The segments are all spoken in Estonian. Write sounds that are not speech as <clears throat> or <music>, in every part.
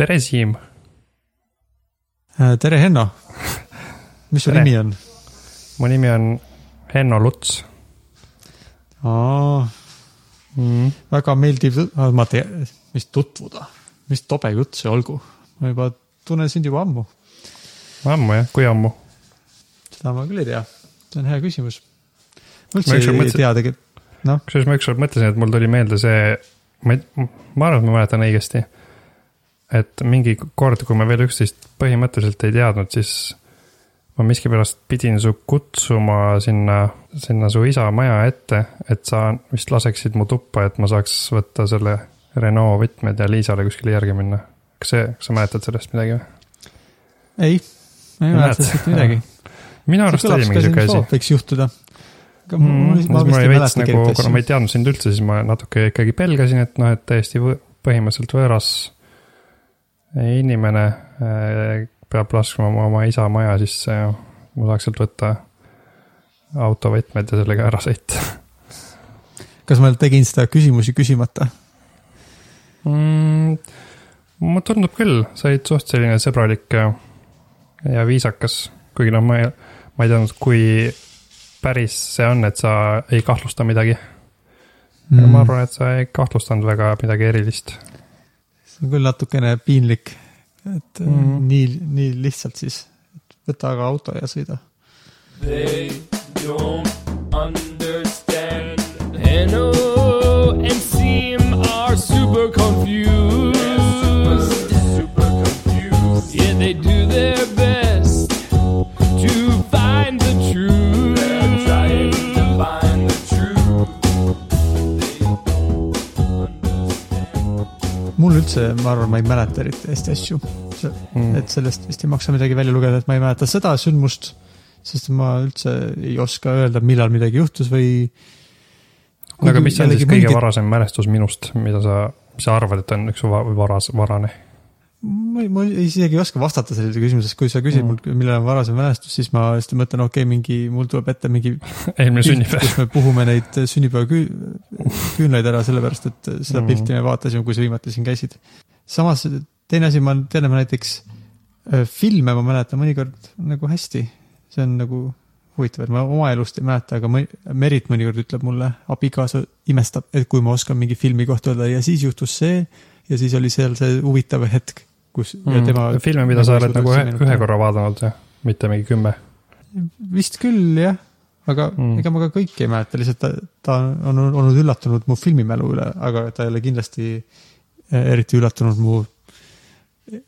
tere, Siim. Äh, tere, Henno. mis su nimi on? mu nimi on Henno Luts mm.. väga meeldiv, ma tean, mis tutvuda, mis tobe jutt see olgu. ma juba tunnen sind juba ammu, ammu jah, kui ammu? seda ma küll ei tea. see on hea küsimus. ma üldse ei mõtlesin- tea tegelikult, noh, kusjuures ma ükskord mõtlesin, et mul tuli meelde see, ma ei, ma arvan, et ma mäletan õigesti. Et mingi kord, kui me veel üksteist põhimõtteliselt ei teadnud, siis ma miskipärast pidin su kutsuma sinna, sinna su isa maja ette, et sa vist laseksid mu tuppa, et ma saaks võtta selle Renault võtmed ja Liisale kuskile järgi minna. kas see, kas sa mäletad sellest midagi või? ei, ma ei Ei mäleta sellest midagi. minu arust oli mingi sihuke asi. võiks juhtuda. Mm, siis mul oli veits nagu, kuna ma ei teadnud sind üldse, siis ma natuke ikkagi pelgasin, et noh, et täiesti põhimõtteliselt võõras inimene eh, peab laskma oma, oma isa maja sisse ja ma saaks sealt võtta autovõtmed ja sellega ära sõita kas ma tegin seda küsimusi küsimata? mm,. mulle tundub küll, sa olid suht selline sõbralik ja, ja viisakas, kuigi noh, ma ei, ma ei teadnud, kui päris see on, et sa ei kahtlusta midagi. Mm. ma arvan, et sa ei kahtlustanud väga midagi erilist see on küll natukene piinlik, et mm. Mhm. nii, nii lihtsalt siis, võta aga auto ja sõida. They don't understand. Hanno and Seam are super confused. Super confused. Yeah, they do their best to find the truth. Mul üldse, ma arvan, ma ei mäleta eriti hästi asju. mm.. et sellest vist ei maksa midagi välja lugeda, et ma ei mäleta seda sündmust, sest ma üldse ei oska öelda, millal midagi juhtus või. aga mis on siis kõige varasem mälestus minust, mida sa, mis sa arvad, et on üks va- varas, varane? ma, ma isegi ei oska vastata sellele küsimusele, kui sa küsid Mm. mult, millal on varasem mälestus, siis ma lihtsalt mõtlen, okei okay,, mingi, mul tuleb ette mingi <laughs> eelmine sünnipäev. kus me puhume neid sünnipäevaküünlaid ära, sellepärast et seda Mm. pilti me vaatasime, kui sa viimati siin käisid. samas teine asi, ma tean, et ma näiteks äh, filme ma mäletan mõnikord nagu hästi. see on nagu huvitav, et ma oma elust ei mäleta, aga mõni- Merit mõnikord ütleb mulle, abikaasa imestab, et kui ma oskan mingi filmi kohta öelda ja siis juhtus see ja siis oli seal see huvitav hetk, kus ja tema Mm. filme, mida sa nagu oled nagu ühe, ühe. korra vaadanud ja mitte mingi kümme. vist küll jah, aga Mm. mm. ega ma ka kõike ei mäleta, lihtsalt ta, ta on olnud üllatunud mu filmimälu üle, aga ta ei ole kindlasti eh, eriti üllatunud mu eh,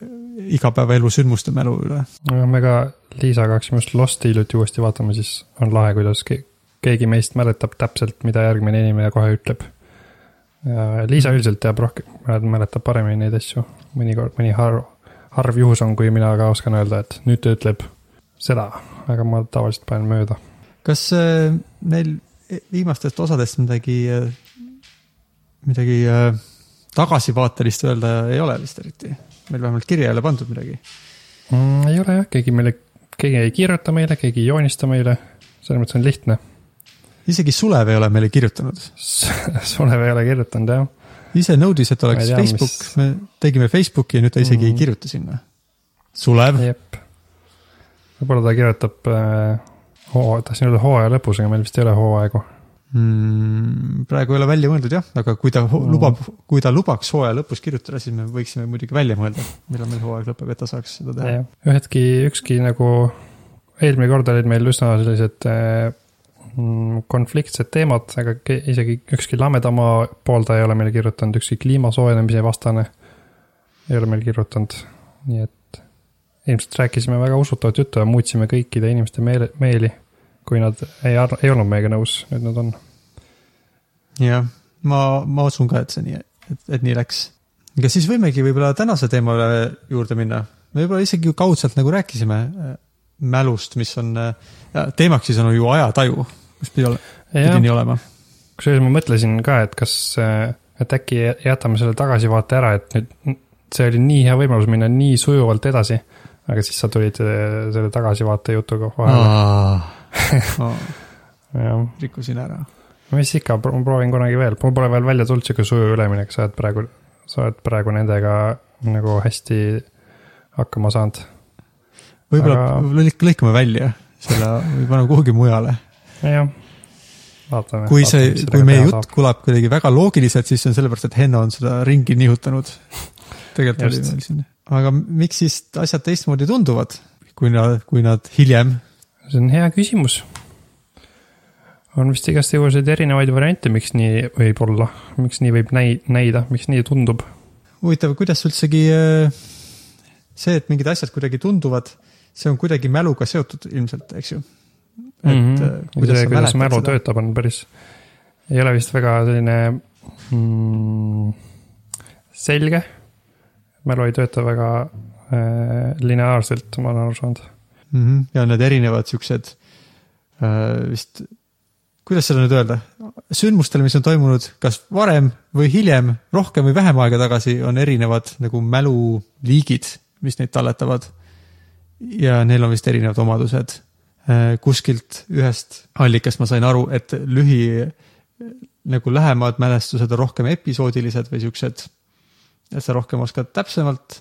igapäevaelu sündmuste mälu üle. me ka Liisaga hakkasime just Losti hiljuti uuesti vaatama, siis on lahe, kuidas ke- keegi meist mäletab täpselt, mida järgmine inimene kohe ütleb. Liisa üldiselt teab rohkem, mäletab paremini neid asju, mõnikord, mõni harv, harv juhus on, kui mina ka oskan öelda, et nüüd ta ütleb seda, aga ma tavaliselt panen mööda. kas äh, meil viimastest osadest midagi, midagi äh, tagasivaatelist öelda ei ole vist eriti? meil vähemalt kirja ei ole pandud midagi. mm,. ei ole jah, keegi meile, keegi ei kirjuta meile, keegi ei joonista meile, selles mõttes on lihtne. Isegi Sulev ei ole meile kirjutanud. Sulev ei ole kirjutanud jah. ise nõudis, et oleks tea, Facebook mis-, me tegime Facebooki ja nüüd ta isegi mm. Mhm. ei kirjuta sinna. Sulev, võib-olla ta kirjutab äh, hoo, tahtsin öelda hooaja lõpus, aga meil vist ei ole hooaegu. mm, praegu ei ole välja mõeldud jah, aga kui ta Mm. lubab, kui ta lubaks hooaja lõpus kirjutada, siis me võiksime muidugi välja mõelda, millal meil hooaeg lõpeb, et ta saaks seda teha. ühedki, ükski nagu, eelmine kord olid meil üsna sellised äh, konfliktsed teemad, aga isegi ükski lamedamaa pooldaja ei ole meile kirjutanud, ükski kliima soojenemise vastane ei ole meil kirjutanud, nii et ilmselt rääkisime väga usutavat juttu ja muutsime kõikide inimeste meele, meeli, kui nad ei, ei olnud meiega nõus, nüüd nad on. jah, ma, ma usun ka, et see nii, et, et nii läks. aga siis võimegi võib-olla tänase teema juurde minna. me võib-olla isegi kaudselt nagu rääkisime äh, mälust, mis on, teemaks siis on ju ajataju, mis pidi, ole, pidi nii olema. kusjuures ma mõtlesin ka, et kas, et äkki jätame selle tagasivaate ära, et nüüd see oli nii hea võimalus minna nii sujuvalt edasi. aga siis sa tulid eh, selle tagasivaate jutuga vahele. <laughs> rikkusin ära. mis ikka, ma proovin kunagi veel, mul pole veel välja tulnud sihuke sujuv üleminek, sa oled praegu sa oled praegu nendega nagu hästi hakkama saanud. võib-olla Aga- lõikame välja selle või paneme kuhugi mujale. jah, vaatame. kui see, kui meie jutt kõlab kuidagi väga loogiliselt, siis see on sellepärast, et Henno on seda ringi nihutanud. tegelikult oli meil siin, aga miks siis asjad teistmoodi tunduvad, kui nad, kui nad hiljem see on hea küsimus. on vist igasuguseid erinevaid variante, miks nii võib olla, miks nii võib näi-, näida, miks nii tundub. huvitav, kuidas üldsegi äh, see, et mingid asjad kuidagi tunduvad, see on kuidagi mäluga seotud ilmselt, eks ju. Et mm -hmm. kuidas see, kuidas mälu seda. töötab, on päris, ei ole vist väga selline mm, selge. mälu ei tööta väga äh, lineaarselt, ma olen aru saanud. mm. -hmm. ja need erinevad siuksed äh, vist, kuidas seda nüüd öelda, sündmustel, mis on toimunud kas varem või hiljem, rohkem või vähem aega tagasi, on erinevad nagu mäluliigid, mis neid talletavad. ja neil on vist erinevad omadused. Kuskilt ühest allikast ma sain aru, et lühi nagu lähemad mälestused on rohkem episoodilised või siuksed, et sa rohkem oskad täpsemalt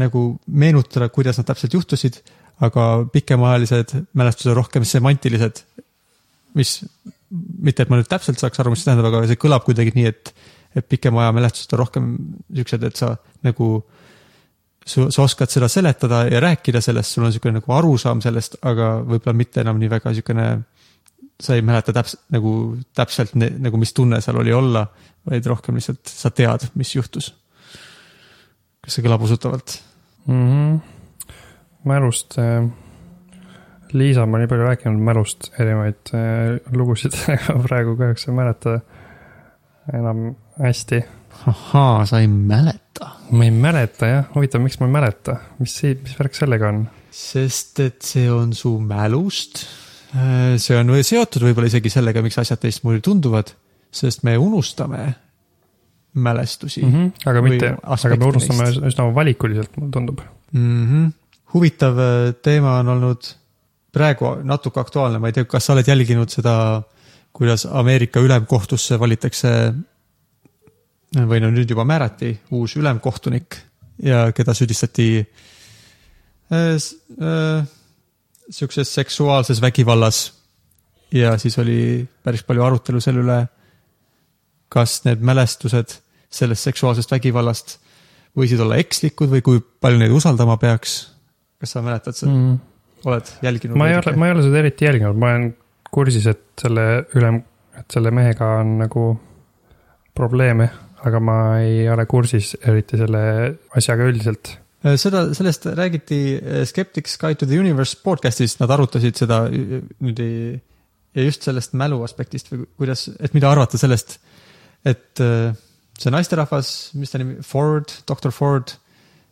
nagu meenutada, kuidas nad täpselt juhtusid, aga pikemaajalised mälestused on rohkem semantilised. mis, mitte et ma nüüd täpselt saaks aru, mis see tähendab, aga see kõlab kuidagi nii, et, et pikema aja mälestused on rohkem siuksed, et sa nagu, sa oskad seda seletada ja rääkida sellest, sul on siukene nagu arusaam sellest, aga võib-olla mitte enam nii väga siukene, sa ei mäleta täpselt nagu täpselt ne, nagu, mis tunne seal oli olla, vaid rohkem lihtsalt sa tead, mis juhtus. kas see kõlab usutavalt? mm. -hmm. mälust äh,, Liisa on nii palju rääkinud mälust erinevaid äh, lugusid, <laughs> praegu kahjuks ei mäleta enam hästi. ahaa, sa ei mäleta. ma ei mäleta jah, huvitav, miks ma ei mäleta, mis see, mis värk sellega on? sest et see on su mälust. see on seotud võib-olla isegi sellega, miks asjad teistmoodi tunduvad, sest me unustame mälestusi mm. -hmm. aga mitte, aga me unustame neist. üsna valikuliselt, mulle tundub. mm. -hmm. huvitav äh, teema on olnud praegu natuke aktuaalne, ma ei tea, kas sa oled jälginud seda, kuidas Ameerika ülemkohtusse valitakse või no nüüd juba määrati uus ülemkohtunik ja keda süüdistati äh, äh, siukses seksuaalses vägivallas. ja siis oli päris palju arutelu selle üle, kas need mälestused sellest seksuaalsest vägivallast võisid olla ekslikud või kui palju neid usaldama peaks. kas sa mäletad seda mm., oled jälginud? ma ei ole, ma ei ole seda eriti jälginud, ma olen kursis, et selle ülem, et selle mehega on nagu probleeme, aga ma ei ole kursis eriti selle asjaga üldiselt. Äh, seda, sellest räägiti äh, Skeptics Guide to the Universe podcast'is, nad arutasid seda ü- nüüd ja just sellest mälu aspektist või kuidas, et mida arvata sellest, et äh, see naisterahvas, mis ta nimi, Ford, doktor Ford,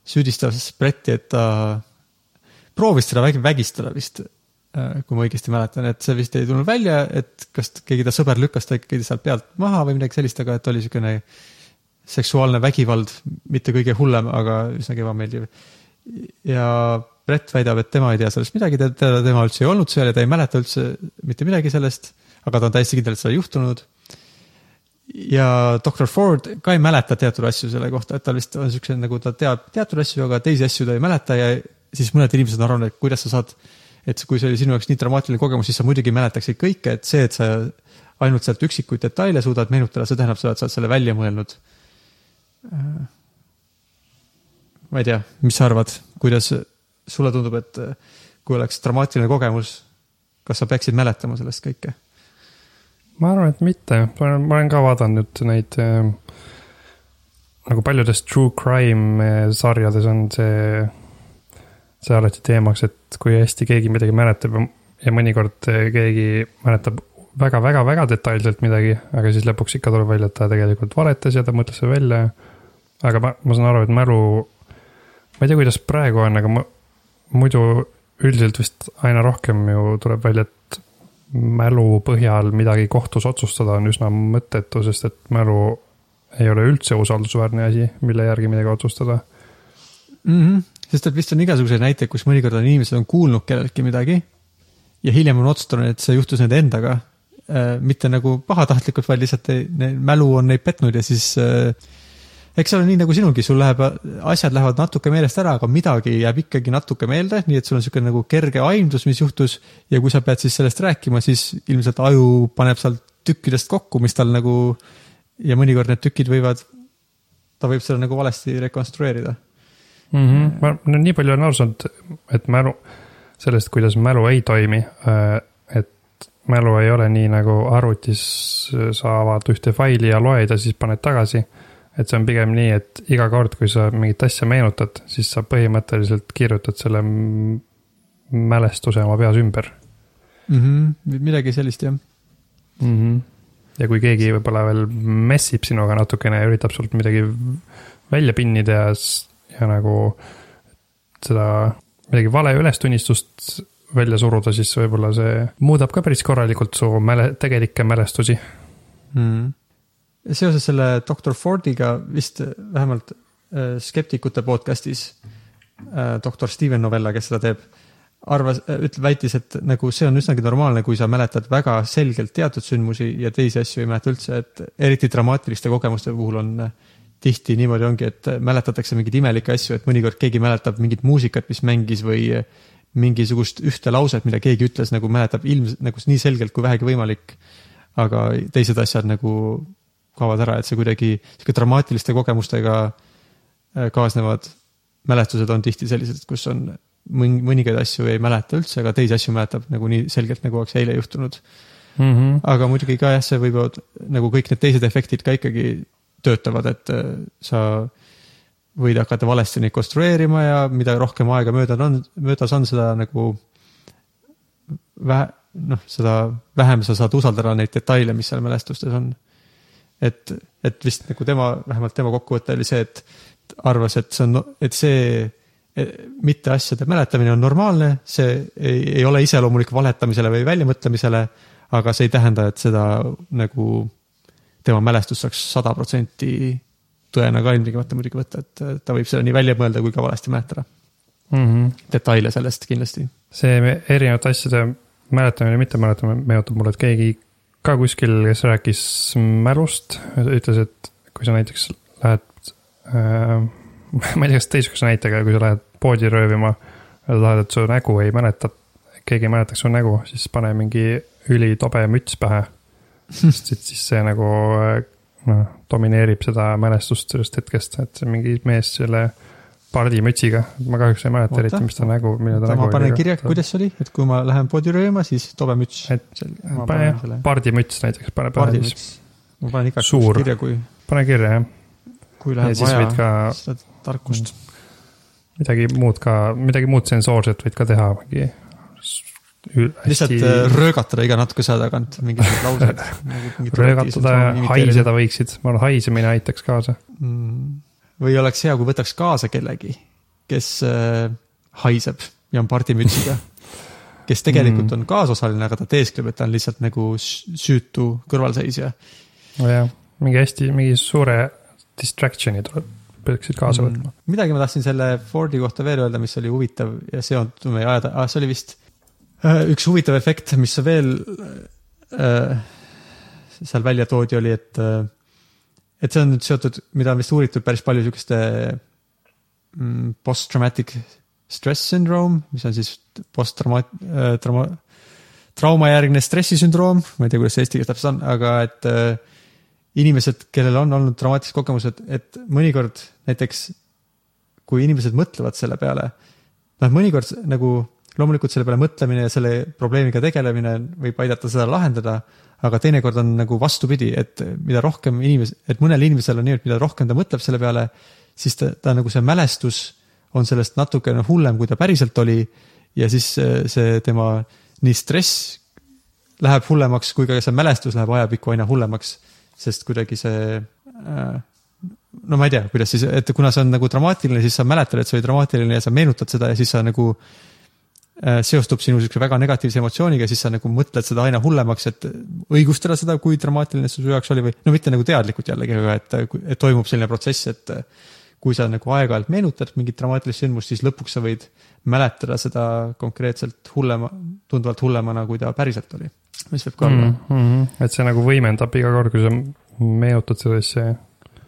süüdistas Bretti, et ta proovis teda vägi- vägistada vist, kui ma õigesti mäletan, et see vist ei tulnud välja, et kas keegi ta sõber lükkas ta ikkagi sealt pealt maha või midagi sellist, aga et oli niisugune seksuaalne vägivald, mitte kõige hullem, aga üsnagi ebameeldiv. ja Brett väidab, et tema ei tea sellest midagi, teda, tema üldse ei olnud seal ja ta ei mäleta üldse mitte midagi sellest, aga ta on täiesti kindel, et seda ei juhtunud. ja doktor Ford ka ei mäleta teatud asju selle kohta, et tal vist on siukse nagu ta teab teatud asju, aga teisi asju ta ei mäleta ja siis mõned inimesed on arvanud, et kuidas sa saad, et kui see oli sinu jaoks nii dramaatiline kogemus, siis sa muidugi mäletaksid kõike, et see, et sa ainult sealt üksikuid detaile suudad meenutada, see tähendab seda, et sa oled selle välja mõelnud. Ma ei tea, mis sa arvad, kuidas sulle tundub, et kui oleks dramaatiline kogemus, kas sa peaksid mäletama sellest kõike? ma arvan, et mitte, ma olen, ka vaadanud neid äh, nagu paljudes true crime äh, sarjades on see, see alati teemaks, et kui hästi keegi midagi mäletab ja- mõnikord äh, keegi mäletab väga-väga-väga detailselt midagi, aga siis lõpuks ikka tuleb välja, et ta tegelikult valetas ja ta mõtles selle välja. Aga ma, ma saan aru, et mälu, ma ei tea, kuidas praegu on, aga ma muidu üldiselt vist aina rohkem ju tuleb välja, et mälu põhjal midagi kohtus otsustada on üsna mõttetu, sest et mälu ei ole üldse usaldusväärne asi, mille järgi midagi otsustada. mm. -hmm. sest et vist on igasuguseid näiteid, kus mõnikord on inimesed on kuulnud kelleltki midagi ja hiljem on otsustanud, et see juhtus nende endaga. mitte nagu pahatahtlikult, vaid lihtsalt ei, mälu on neid petnud ja siis äh, eks see ole nii nagu sinulgi, sul läheb, asjad lähevad natuke meelest ära, aga midagi jääb ikkagi natuke meelde, nii et sul on niisugune nagu kerge aimdus, mis juhtus ja kui sa pead siis sellest rääkima, siis ilmselt aju paneb sealt tükkidest kokku, mis tal nagu ja mõnikord need tükid võivad, ta võib seda nagu valesti rekonstrueerida. mm. -hmm. ma no, nii palju olen aru saanud, et mälu, sellest, kuidas mälu ei toimi. et mälu ei ole nii nagu arvutis, sa avad ühte faili ja loed ja siis paned tagasi. Et see on pigem nii, et iga kord, kui sa mingit asja meenutad, siis sa põhimõtteliselt kirjutad selle mälestuse oma peas ümber mm. -hmm. midagi sellist jah. mm. -hmm. ja kui keegi võib-olla veel messib sinuga natukene ja üritab sult midagi välja pinnida ja, ja nagu seda midagi vale ülestunnistust välja suruda, siis võib-olla see muudab ka päris korralikult su mäle-, tegelikke mälestusi mm.. Seoses selle doktor Fordiga vist vähemalt äh, skeptikute podcast'is äh, doktor Steven Novella, kes seda teeb, arvas, ütleb, väitis, et nagu see on üsnagi normaalne, kui sa mäletad väga selgelt teatud sündmusi ja teisi asju ei mäleta üldse, et eriti dramaatiliste kogemuste puhul on äh, tihti niimoodi ongi, et mäletatakse mingeid imelikke asju, et mõnikord keegi mäletab mingit muusikat, mis mängis või äh, mingisugust ühte lauset, mida keegi ütles, nagu mäletab ilmselt nagu nii selgelt kui vähegi võimalik. aga teised asjad nagu kaovad ära, et see kuidagi sihuke dramaatiliste kogemustega äh, kaasnevad mälestused on tihti sellised, kus on mõn-, mõningaid asju ei mäleta üldse, aga teisi asju mäletab nagu nii selgelt, nagu oleks eile juhtunud. mm. -hmm. aga muidugi ka jah, see võivad nagu kõik need teised efektid ka ikkagi töötavad, et äh, sa võid hakata valesti neid konstrueerima ja mida rohkem aega mööda on, möödas on seda nagu vähe, noh, seda vähem sa saad usaldada neid detaile, mis seal mälestustes on. et, et vist nagu tema, vähemalt tema kokkuvõte oli see, et arvas, et see on, et see e- mitte asjade mäletamine on normaalne, see ei, ei ole iseloomulik valetamisele või väljamõtlemisele, aga see ei tähenda, et seda nagu tema mälestus saaks sada protsenti tõena ka ilmtingimata muidugi võtta, et ta võib seda nii välja mõelda kui ka valesti mäletada. Mm -hmm. detaile sellest kindlasti. see erinevate asjade mäletamine ja mittemäletamine meenutab mulle, et keegi ka kuskil, kes rääkis mälust, ütles, et kui sa näiteks lähed äh, <laughs> ma ei tea, kas teistsuguse näitega, kui sa lähed poodi röövima tahad, et su nägu ei mäleta, keegi ei mäletaks su nägu, siis pane mingi ülitobe müts pähe. sest et siis see nagu äh, noh, domineerib seda mälestust sellest hetkest, et mingi mees selle pardimütsiga, ma kahjuks ei mäleta Oota. eriti, mis ta nägu, milline ta nägu ma panen kirja, kuidas see oli, et kui ma lähen poodi rööma, siis tobe müts. Et pane jah, pardimüts näiteks, pane pähe siis, ma panen igaks juhuks kirja, kui, pane kirja jah, kui ja läheb võid vaja ka seda tarkust. midagi muud ka, midagi muud sensoorset võid ka teha, mingi. lihtsalt äh, röögatada iga natukese aja tagant mingisugused <laughs> laused. nagu röögatada ja haiseda võiksid, ma arvan, haisemine aitaks kaasa. Mm. Või oleks hea, kui võtaks kaasa kellegi, kes äh, haiseb ja on pardimütsiga. <laughs> kes tegelikult Mm. on kaasosaline, aga ta teeskleb, et ta on lihtsalt nagu süütu kõrvalseisja. nojah, mingi hästi, mingi suure distraction'i tuleb, peaksid kaasa Mm. võtma. midagi ma tahtsin selle Fordi kohta veel öelda, mis oli huvitav ja seondub meie aja ah,, see oli vist äh, üks huvitav efekt, mis veel äh, seal välja toodi, oli, et äh, et see on nüüd seotud, mida on vist uuritud päris palju siukeste mm, post-traumatic stress syndrome, mis on siis post-trauma- äh,, trauma, traumajärgne stressisündroom, ma ei tea, kuidas see eesti keeles täpselt on, aga et äh, inimesed, kellel on olnud traumaatilised kogemused, et mõnikord näiteks kui inimesed mõtlevad selle peale, noh, mõnikord nagu loomulikult selle peale mõtlemine ja selle probleemiga tegelemine võib aidata seda lahendada, aga teinekord on nagu vastupidi, et mida rohkem inimes-, et mõnel inimesel on nii, et mida rohkem ta mõtleb selle peale, siis ta, ta nagu see mälestus on sellest natukene hullem, kui ta päriselt oli. Ja siis see tema nii stress läheb hullemaks kui ka see mälestus läheb ajapikku aina hullemaks, sest kuidagi see äh, no ma ei tea, kuidas siis, et kuna see on nagu dramaatiline, siis sa mäletad, et see oli dramaatiline ja sa meenutad seda ja siis sa nagu äh, seostub sinu siukse väga negatiivse emotsiooniga, siis sa nagu mõtled seda aina hullemaks, et õigustada seda, kui dramaatiline see su jaoks oli või no mitte nagu teadlikult jällegi, aga et, et toimub selline protsess, et kui sa nagu aeg-ajalt meenutad mingit dramaatilist sündmust, siis lõpuks sa võid mäletada seda konkreetselt hullema, tunduvalt hullemana, kui ta päriselt oli. mis võib ka olla mm. -hmm. et see nagu võimendab iga kord, kui sa meenutad seda asja.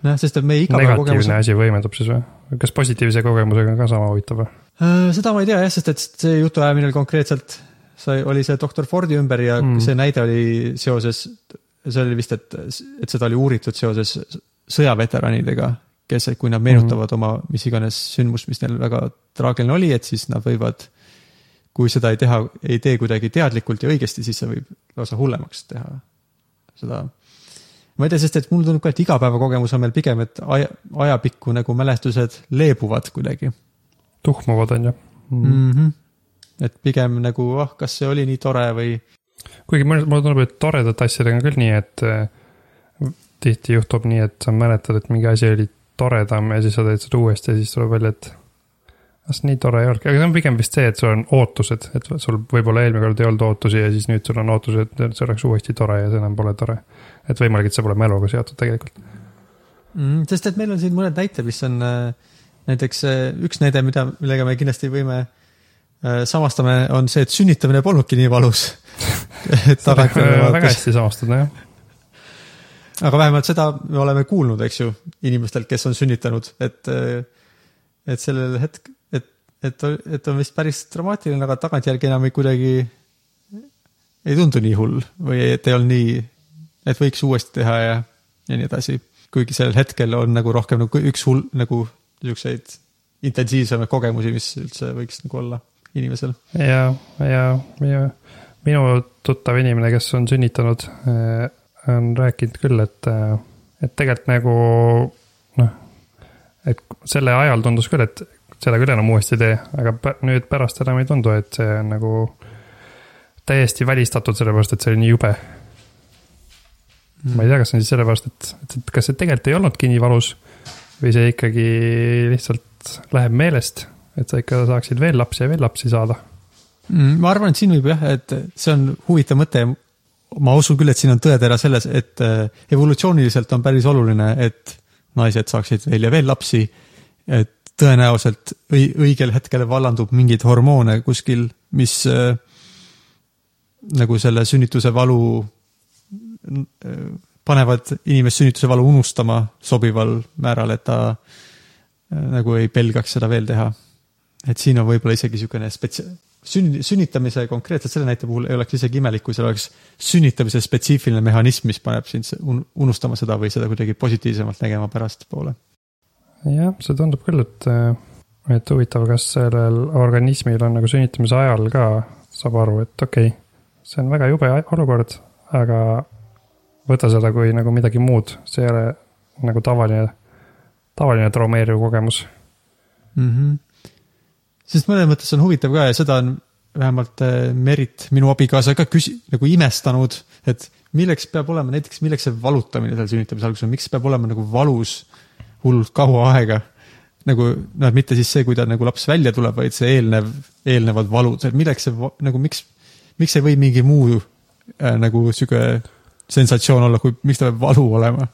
nojah, sest et meie igapäevakogemus negatiivne asi võimendub siis või? kas positiivse kogemusega on ka sama huvitav või? Äh, seda ma ei tea jah, sest et see jutuajamine konkreetselt sai, oli see doktor Fordi ümber ja Mm. mm. see näide oli seoses, see oli vist, et, et seda oli uuritud seoses sõjaveteranidega, kes, kui nad meenutavad mm. oma mis iganes sündmust, mis neil väga traagiline oli, et siis nad võivad, kui seda ei teha, ei tee kuidagi teadlikult ja õigesti, siis see võib lausa hullemaks teha seda ma ei tea, sest et mulle tundub ka, et igapäevakogemus on meil pigem, et aja, ajapikku nagu mälestused leebuvad kuidagi tuhmuvad on ju mm.. mm. -hmm. et pigem nagu, ah, kas see oli nii tore või kuigi mulle, mulle tundub, et toredate asjadega on küll nii, et äh, tihti juhtub nii, et sa mäletad, et mingi asi oli toredam ja siis sa teed seda uuesti ja siis tuleb välja, et kas nii tore ei olnudki, aga see on pigem vist see, et sul on ootused, et sul võib-olla eelmine kord ei olnud ootusi ja siis nüüd sul on ootused, et see oleks uuesti tore ja see enam pole tore. et võimalik, et see pole mäluga seotud tegelikult. mm,? sest et meil on siin mõned näited, mis on äh, näiteks äh, üks näide, mida, millega me kindlasti võime äh, samastame, on see, et sünnitamine polnudki nii valus <laughs> väga hästi samastada jah. aga vähemalt seda me oleme kuulnud, eks ju, inimestelt, kes on sünnitanud, et, et sellel hetk, et, et, et on vist päris dramaatiline, aga tagantjärgi enam ei kuidagi ei tundu nii hull või et ei olnud nii, et võiks uuesti teha ja, ja nii edasi. kuigi sellel hetkel on nagu rohkem nagu üks hull nagu niisuguseid intensiivsemaid kogemusi, mis üldse võiks nagu olla inimesel. ja, ja, ja minu tuttav inimene, kes on sünnitanud, on rääkinud küll, et, et tegelikult nagu noh, et selle ajal tundus küll, et seda küll enam uuesti ei tee, aga nüüd pärast enam ei tundu, et see on nagu täiesti välistatud, sellepärast et see oli nii jube. ma ei tea, kas see on siis sellepärast, et, et, et kas see tegelikult ei olnudki nii valus või see ikkagi lihtsalt läheb meelest, et sa ikka saaksid veel lapsi ja veel lapsi saada Mm, ma arvan, et siin võib jah, et see on huvitav mõte. ma usun küll, et siin on tõetera selles, et äh, evolutsiooniliselt on päris oluline, et naised saaksid veel ja veel lapsi. et tõenäoliselt õi-, õigel hetkel vallandub mingeid hormoone kuskil, mis äh, nagu selle sünnituse valu äh, panevad inimest sünnituse valu unustama sobival määral, et ta äh, nagu ei pelgaks seda veel teha. et siin on võib-olla isegi niisugune spetsia-, sünn-, sünnitamise konkreetselt selle näite puhul ei oleks isegi imelik, kui seal oleks sünnitamise spetsiifiline mehhanism, mis paneb sind unustama seda või seda kuidagi positiivsemalt nägema pärastpoole. jah, see tundub küll, et, et huvitav, kas sellel organismil on nagu sünnitamise ajal ka saab aru, et okei okay,, see on väga jube olukord, aga võta seda kui nagu midagi muud, see ei ole nagu tavaline, tavaline traumeeriv kogemus. mm. -hmm. sest mõnes mõttes on huvitav ka ja seda on vähemalt äh, Merit, minu abikaasa ka küsi-, nagu imestanud, et milleks peab olema näiteks, milleks see valutamine seal sünnitamise alguses on, miks peab olema nagu valus hullult kaua aega. nagu noh, mitte siis see, kui ta nagu laps välja tuleb, vaid see eelnev, eelnevad valud, et milleks see nagu miks, miks ei või mingi muu äh, nagu sihuke sensatsioon olla, kui miks ta peab valu olema.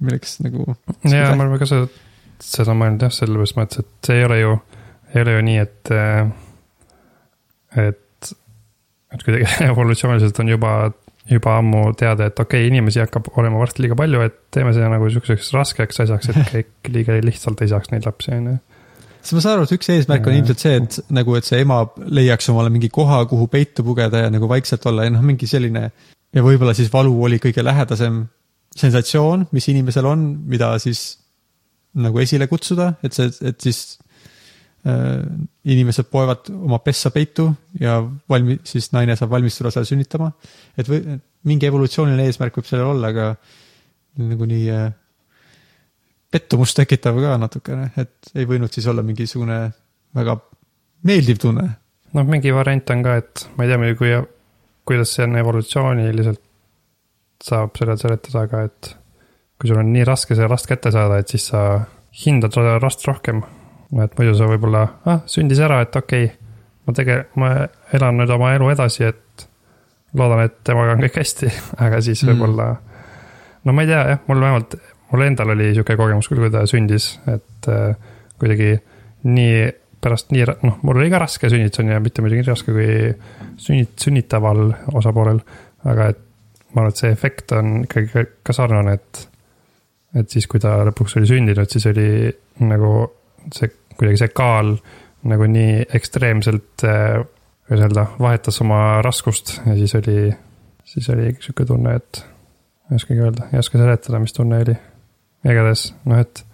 milleks nagu. ja ma olen ka seda, seda mõelnud jah, selles mõttes, et see ei ole ju, ei ole ju nii, et, et, et kuidagi <laughs> evolutsiooniliselt on juba, juba ammu teada, et okei okay,, inimesi hakkab olema varsti liiga palju, et teeme selle nagu sihukeseks raskeks asjaks, et kõik <laughs> liiga lihtsalt ei saaks neid lapsi, on ju. siis ma saan aru, et üks eesmärk on Jaa. ilmselt see, et nagu, et see ema leiaks omale mingi koha, kuhu peitu pugeda ja nagu vaikselt olla ja noh, mingi selline ja võib-olla siis valu oli kõige lähedasem sensatsioon, mis inimesel on, mida siis nagu esile kutsuda, et see, et siis äh, inimesed poevad oma pessa peitu ja valmi-, siis naine saab valmistuda seal sünnitama. et või mingi evolutsiooniline eesmärk võib sellel olla, aga nagu nii äh, pettumust tekitav ka natukene, et ei võinud siis olla mingisugune väga meeldiv tunne. noh, mingi variant on ka, et ma ei tea muidugi, kui, kuidas see on evolutsiooniliselt saab selle seletada, aga et kui sul on nii raske seda last kätte saada, et siis sa hindad seda last rohkem. et muidu sa võib-olla, ah, sündis ära, et okei okay,, ma tege-, ma elan nüüd oma elu edasi, et loodan, et temaga on kõik hästi, <laughs> aga siis Mm. võib-olla no ma ei tea jah, mul vähemalt, mul endal oli sihuke kogemus küll, kui ta sündis, et äh, kuidagi nii pärast nii, noh, mul oli ka raske sünnitus on ju, mitte muidugi raske kui sünnit-, sünnitaval osapoolel, aga et ma arvan, et see efekt on ikkagi ka- sarnane, et et siis, kui ta lõpuks oli sündinud, siis oli nagu see, kuidagi see kaal nagu nii ekstreemselt, kuidas öelda, vahetas oma raskust ja siis oli, siis oli sihuke tunne, et ei oskagi öelda, ei oska seletada, mis tunne oli. igatahes noh, et,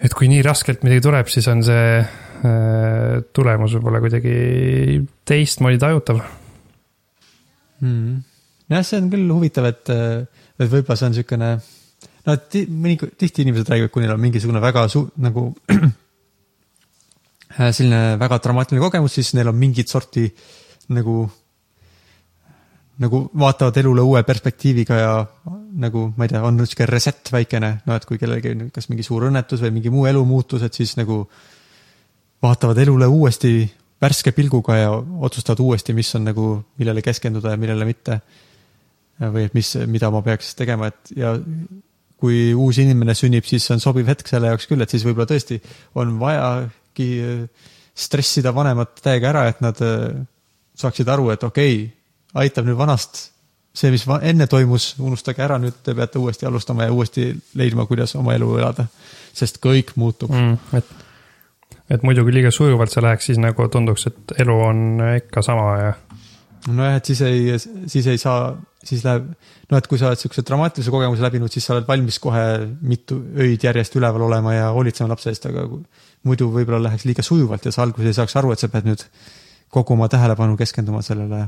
et kui nii raskelt midagi tuleb, siis on see äh, tulemus võib-olla kuidagi teistmoodi tajutav mm.. jah, see on küll huvitav, et, et võib-olla see on niisugune, no ti, mõni, tihti inimesed räägivad, kui neil on mingisugune väga su-, nagu <clears throat> selline väga dramaatiline kogemus, siis neil on mingit sorti nagu, nagu vaatavad elule uue perspektiiviga ja nagu ma ei tea, on niisugune reset väikene, no et kui kellelgi on kas mingi suur õnnetus või mingi muu elumuutus, et siis nagu vaatavad elule uuesti värske pilguga ja otsustavad uuesti, mis on nagu, millele keskenduda ja millele mitte. või et mis, mida ma peaks tegema, et ja kui uus inimene sünnib, siis on sobiv hetk selle jaoks küll, et siis võib-olla tõesti on vajagi stressida vanemad täiega ära, et nad äh, saaksid aru, et okei okay,, aitab nüüd vanast see, mis enne toimus, unustage ära, nüüd te peate uuesti alustama ja uuesti leidma, kuidas oma elu elada. sest kõik muutub mm.. et, et muidu kui liiga sujuvalt see läheks, siis nagu tunduks, et elu on ikka sama ja nojah, et siis ei, siis ei saa, siis läheb, no et kui sa oled siukse dramaatilise kogemuse läbinud, siis sa oled valmis kohe mitu öid järjest üleval olema ja hoolitsema lapse eest, aga muidu võib-olla läheks liiga sujuvalt ja sa alguses ei saaks aru, et sa pead nüüd kogu oma tähelepanu keskenduma sellele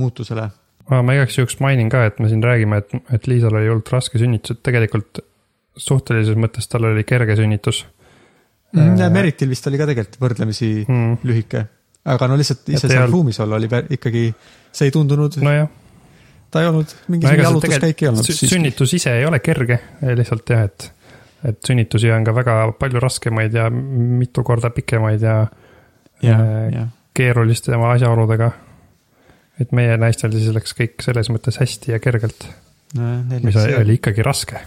muutusele. ma igaks juhuks mainin ka, et me siin räägime, et, et Liisal oli hullult raske sünnitus, et tegelikult suhtelises mõttes tal oli kerge sünnitus ja Meritil vist oli ka tegelikult võrdlemisi mm.. lühike, aga no lihtsalt ise seal olnud- ruumis olla oli ikkagi, see ei tundunud no,, nojah, ta ei olnud, no mingisugune see jalutuskäik ei olnud sünnitus ise ei ole kerge, lihtsalt jah, et, et sünnitusi on ka väga palju raskemaid ja mitu korda pikemaid ja jah, äh, jah, keeruliste oma asjaoludega. Et meie naistel siis läks kõik selles mõttes hästi ja kergelt, neil mis oli, oli ikkagi raske.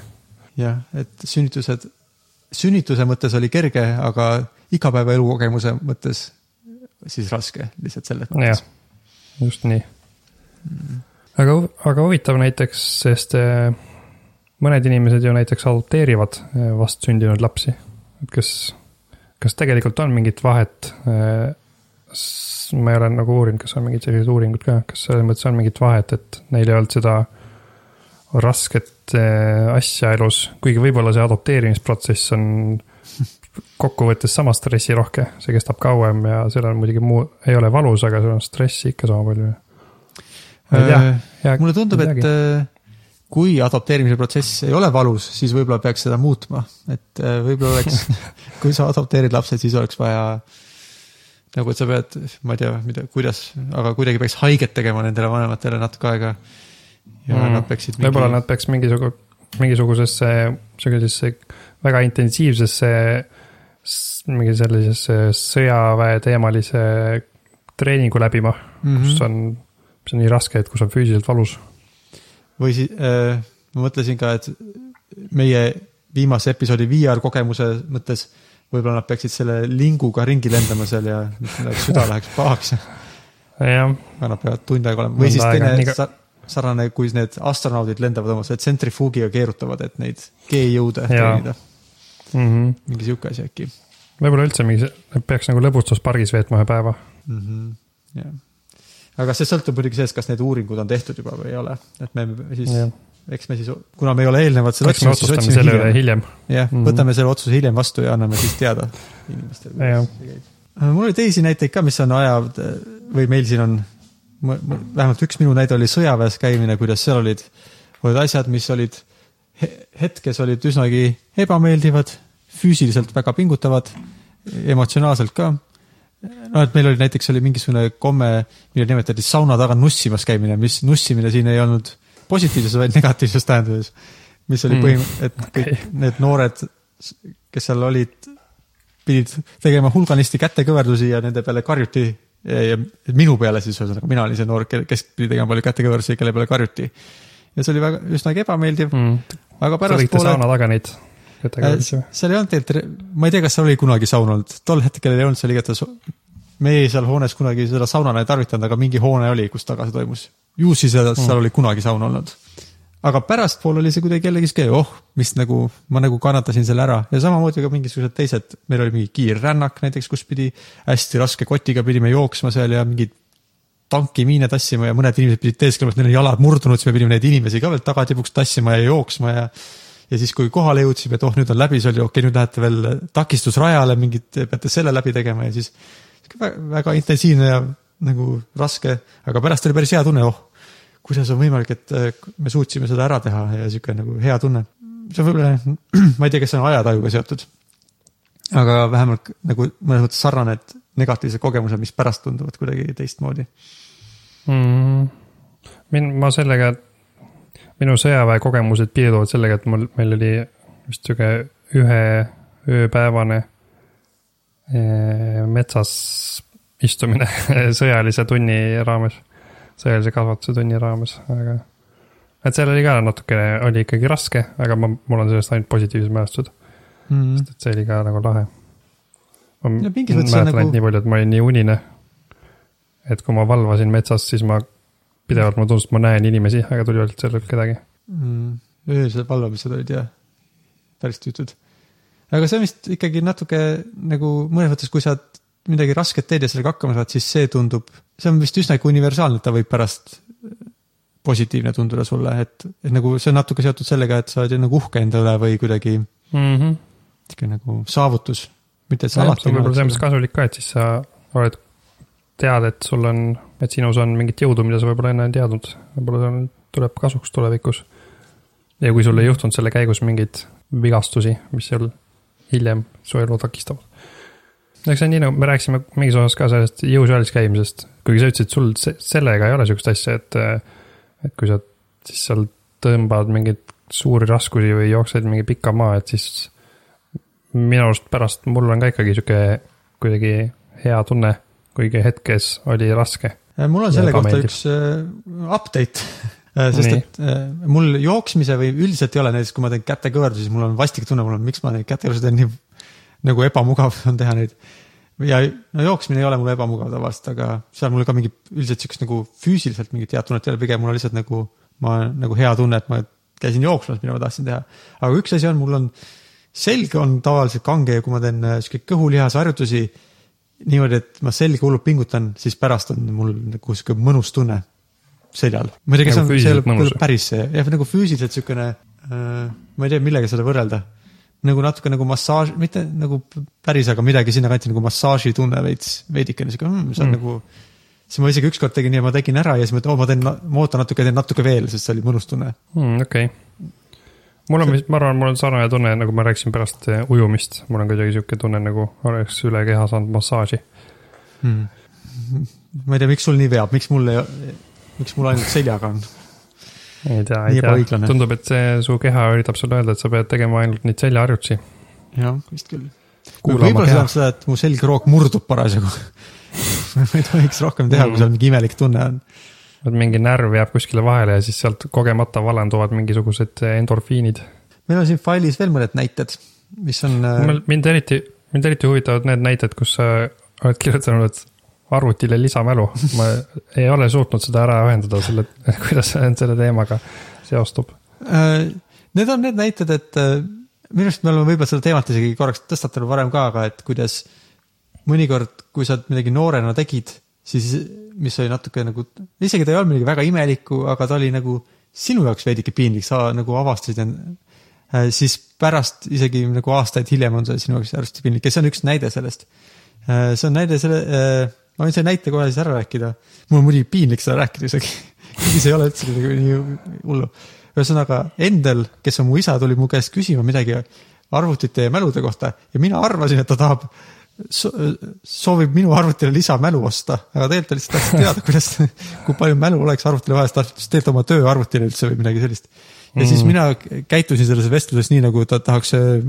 jah, et sünnitused, sünnituse mõttes oli kerge, aga igapäevaelu kogemuse mõttes siis raske lihtsalt selles mõttes., just nii. aga, aga huvitav näiteks, sest eh, mõned inimesed ju näiteks adopteerivad eh, vastsündinud lapsi. et kas, kas tegelikult on mingit vahet? Ma ei ole nagu uurinud, kas on mingid sellised uuringud ka, kas selles mõttes on mingit vahet, et neil ei olnud seda rasket eh, asja elus, kuigi võib-olla see adopteerimisprotsess on kokkuvõttes sama stressirohke, see kestab kauem ja seal on muidugi muu, ei ole valus, aga seal on stressi ikka sama palju. Äh, mulle tundub, et äh, kui adopteerimise protsess ei ole valus, siis võib-olla peaks seda muutma, et äh, võib-olla oleks <laughs> <laughs> kui sa adopteerid lapse, siis oleks vaja nagu, et sa pead, ma ei tea, mida, kuidas, aga kuidagi peaks haiget tegema nendele vanematele natuke aega. ja mm. Nad peaksid võib-olla nad peaks mingisugu-, mingisugusesse, sellisesse väga intensiivsesse, mingi sellisesse sõjaväe teemalise treeningu läbima mm, Mhm. -hmm. kus on, mis on nii raske, et kus on füüsiliselt valus. või siis äh, ma mõtlesin ka, et meie viimase episoodi VR kogemuse mõttes võib-olla nad peaksid selle linguga ringi lendama seal ja süda <laughs> läheks pahaks, aga nad peavad tund aega olema. Või Mõnda siis teine nii ka- sa, sarnane, kui need astronaudid lendavad oma selle tsentrifuugiga keerutavad, et neid G-jõude treenida, mm -hmm. mingi sihuke asi äkki. Võib-olla üldse mingi, peaks nagu lõbustuspargis veetma ühe päeva. mm. -hmm. jah, aga see sõltub muidugi sellest, kas need uuringud on tehtud juba või ei ole, et me siis, eks me siis, kuna me ei ole eelnevalt seda otsinud, siis otsime selle üle hiljem. jah mm, Mhm. -hmm. võtame selle otsuse hiljem vastu ja anname siis teada inimestele. Jah. mul oli teisi näiteid ka, mis on aja või meil siin on, vähemalt üks minu näide oli sõjaväes käimine, kuidas seal olid, olid asjad, mis olid he- hetkes olid üsnagi ebameeldivad, füüsiliselt väga pingutavad, emotsionaalselt ka. no et meil oli näiteks oli mingisugune komme, mida nimetati sauna taga nussimas käimine, mis nussimine siin ei olnud positiivses, vaid negatiivses tähenduses. mis oli Mm. põhim-, et kõik need noored, kes seal olid, pidid tegema hulganisti kätekõverdusi ja nende peale karjuti ja, minu peale siis ühesõnaga, mina olin see noor, kes pidi tegema palju kätekõverdusi, kelle peale karjuti. ja see oli väga, üsnagi ebameeldiv mm., aga Te tegite sauna taga neid kätekõverdusi või? seal ei olnud tegelikult, ma ei tea, kas seal oli kunagi saun olnud, tol hetkel ei olnud seal igatahes, meie seal hoones kunagi seda saunana ei tarvitanud, aga mingi hoone oli, kus taga see toimus. Ju siis seal, Mm. oli kunagi saun olnud. aga pärastpool oli see kuidagi jällegi sihuke, oh, mis nagu, ma nagu kannatasin selle ära ja samamoodi ka mingisugused teised, meil oli mingi kiirrännak näiteks, kus pidi hästi raske kotiga pidime jooksma seal ja mingeid tankimiine tassima ja mõned inimesed pidid teesklema, et neil on jalad murdunud, siis me pidime neid inimesi ka veel tagatipuks tassima ja jooksma ja ja siis, kui kohale jõudsime, et oh, nüüd on läbi, siis oli okei okay,, nüüd lähete veel takistusrajale mingit, peate selle läbi tegema ja siis väga, väga intensiivne ja nagu raske, aga pärast oli päris hea tunne, oh, kuidas on võimalik, et äh, me suutsime seda ära teha ja sihuke nagu hea tunne. see on võib-olla, <clears throat> ma ei tea, kas see on ajatajuga seotud. aga vähemalt nagu mõnes mõttes sarnane, et negatiivsed kogemused, mis pärast tunduvad kuidagi teistmoodi mm,. min-, ma sellega, minu sõjaväekogemused piirduvad sellega, et mul, meil oli vist sihuke ühe ööpäevane eh, metsas istumine <laughs> sõjalise tunni raames, sõjalise kasvatuse tunni raames, aga. et seal oli ka natukene, oli ikkagi raske, aga ma, mul on sellest ainult positiivsed mälestused mm. -hmm. sest et see oli ka nagu lahe. ma on mäletan nagu- ainult nii palju, et ma olin nii unine. et kui ma valvasin metsas, siis ma pidevalt mulle tundus, et ma näen inimesi, aga tuli et seal kedagi. mm,. öösel valvamised olid jah, päris tüütud. aga see on vist ikkagi natuke nagu mõnes mõttes, kui sa midagi rasket teed ja sellega hakkama saad, siis see tundub, see on vist üsnagi universaalne, et ta võib pärast positiivne tunduda sulle, et, et nagu see on natuke seotud sellega, et sa oled nagu uhke enda üle või kuidagi mm. -hmm. sihuke nagu saavutus, mitte et sa see alati on võib-olla selles mõttes kasulik ka, et siis sa oled, tead, et sul on, et sinus on mingit jõudu, mida sa võib-olla enne ei teadnud. võib-olla see on, tuleb kasuks tulevikus. ja kui sul ei juhtunud selle käigus mingeid vigastusi, mis sul hiljem su elu takistavad. Eks see on nii, nagu me rääkisime mingis osas ka sellest jõusaalis käimisest, kuigi sa ütlesid, sul se- sellega ei ole sihukest asja, et, et kui sa siis seal tõmbad mingeid suuri raskusi või jooksed mingi pika maa, et siis minu arust pärast mul on ka ikkagi sihuke kuidagi hea tunne, kuigi hetkes oli raske. Äh, mul on selle kohta ebameeldiv. üks äh, update, sest Nii. et äh, mul jooksmise või üldiselt ei ole näiteks, kui ma teen kätekõverdusi, siis mul on vastik tunne, mul on, miks ma neid kätekõverdusi teen nii nagu ebamugav on teha neid. ja no jooksmine ei ole mul ebamugav tavaliselt, aga seal mul ka mingi üldiselt siukest nagu füüsiliselt mingit head tunnet ei ole, pigem mul on lihtsalt nagu, ma nagu hea tunne, et ma käisin jooksmas, mida ma tahtsin teha. aga üks asi on, mul on, selg on tavaliselt kange ja kui ma teen äh, sihuke kõhulihase harjutusi niimoodi, et ma selga hullult pingutan, siis pärast on mul nagu sihuke mõnus tunne seljal. ma ei tea, kas Nagu on, see ei ole päris see, jah, nagu füüsiliselt siukene äh,, ma ei tea, millega seda võrrelda. Nagu natuke nagu massaaž, mitte nagu päris, aga midagi sinnakanti nagu massaaži tunne veits, veidikene sihuke mm,, see on Mm. mm. nagu. siis ma isegi ükskord tegin nii, ma tegin ära ja siis mõtlen, oo ma teen, ma ootan natuke, teen natuke veel, sest see oli mõnus tunne. Hmm, okei okay.. mul on, ma arvan, mul on sarnane tunne, nagu ma rääkisin pärast eh, ujumist, mul on kuidagi sihuke tunne, nagu oleks üle keha saanud massaaži. Hmm. <laughs> ma ei tea, miks sul nii veab, miks mul ei, miks mul ainult seljaga on? Ei tea, ei tea tundub, et see su keha üritab sulle öelda, et sa pead tegema ainult neid seljaharjutusi. jah, vist küll. Võib-olla see tähendab seda, et mu selgroog murdub parasjagu. ma ei tohiks rohkem teha, kui seal mingi imelik tunne on. et mingi närv jääb kuskile vahele ja siis sealt kogemata valenduvad mingisugused endorfiinid. meil on siin failis veel mõned näited, mis on. mind eriti, mind eriti huvitavad need näited, kus sa oled kirjutanud, et arvutile lisamälu. ma ei ole suutnud seda ära ühendada, selle, <laughs> kuidas see selle teemaga seostub. Äh, Need on need näited, et äh, minu arust me oleme võib-olla seda teemat isegi korraks tõstatanud varem ka, aga et kuidas mõnikord, kui sa midagi noorena tegid, siis mis oli natuke nagu, isegi ta ei olnud midagi väga imelikku, aga ta oli nagu sinu jaoks veidike piinlik, sa nagu avastasid end. siis pärast isegi nagu aastaid hiljem on see sinu jaoks hästi piinlik ja see on üks näide sellest. see on näide selle, ma võin selle näite kohe siis ära rääkida. mul on muidugi piinlik seda rääkida isegi, <laughs> see ei ole üldse midagi nii hullu. ühesõnaga Endel, kes on mu isa, tuli mu käest küsima midagi arvutite ja mälude kohta ja mina arvasin, et ta tahab so,, soovib minu arvutile lisamälu osta, aga tegelikult ta lihtsalt tahtis teada, kuidas, <laughs> kui palju mälu oleks arvutile vaja, sest ta tahtis tegelikult oma tööarvutile üldse või midagi sellist. ja mm. siis mina käitusin selles vestluses nii, nagu ta tahaks äh,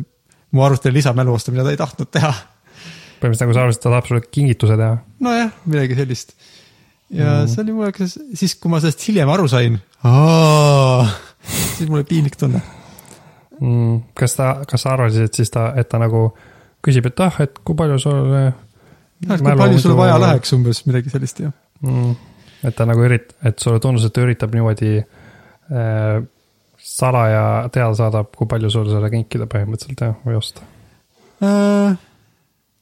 mu arvutile lisamälu osta, mida ta ei tahtnud teha põhimõtteliselt nagu sa arvasid, et ta tahab sulle kingituse teha. nojah, midagi sellist. ja Mm. see oli mulle, siis kui ma sellest hiljem aru sain, siis mul oli piinlik tunne. Mm, kas ta, kas sa arvasid, et siis ta, et ta nagu küsib, et ah, et kui palju sul. kui palju sul vaja läheks umbes midagi sellist jah. mm,? et ta nagu ürit-, et sulle tundus, et ta üritab niimoodi äh, salaja teada saadab, kui palju sul seda kinkida põhimõtteliselt jah, või osta. äh,.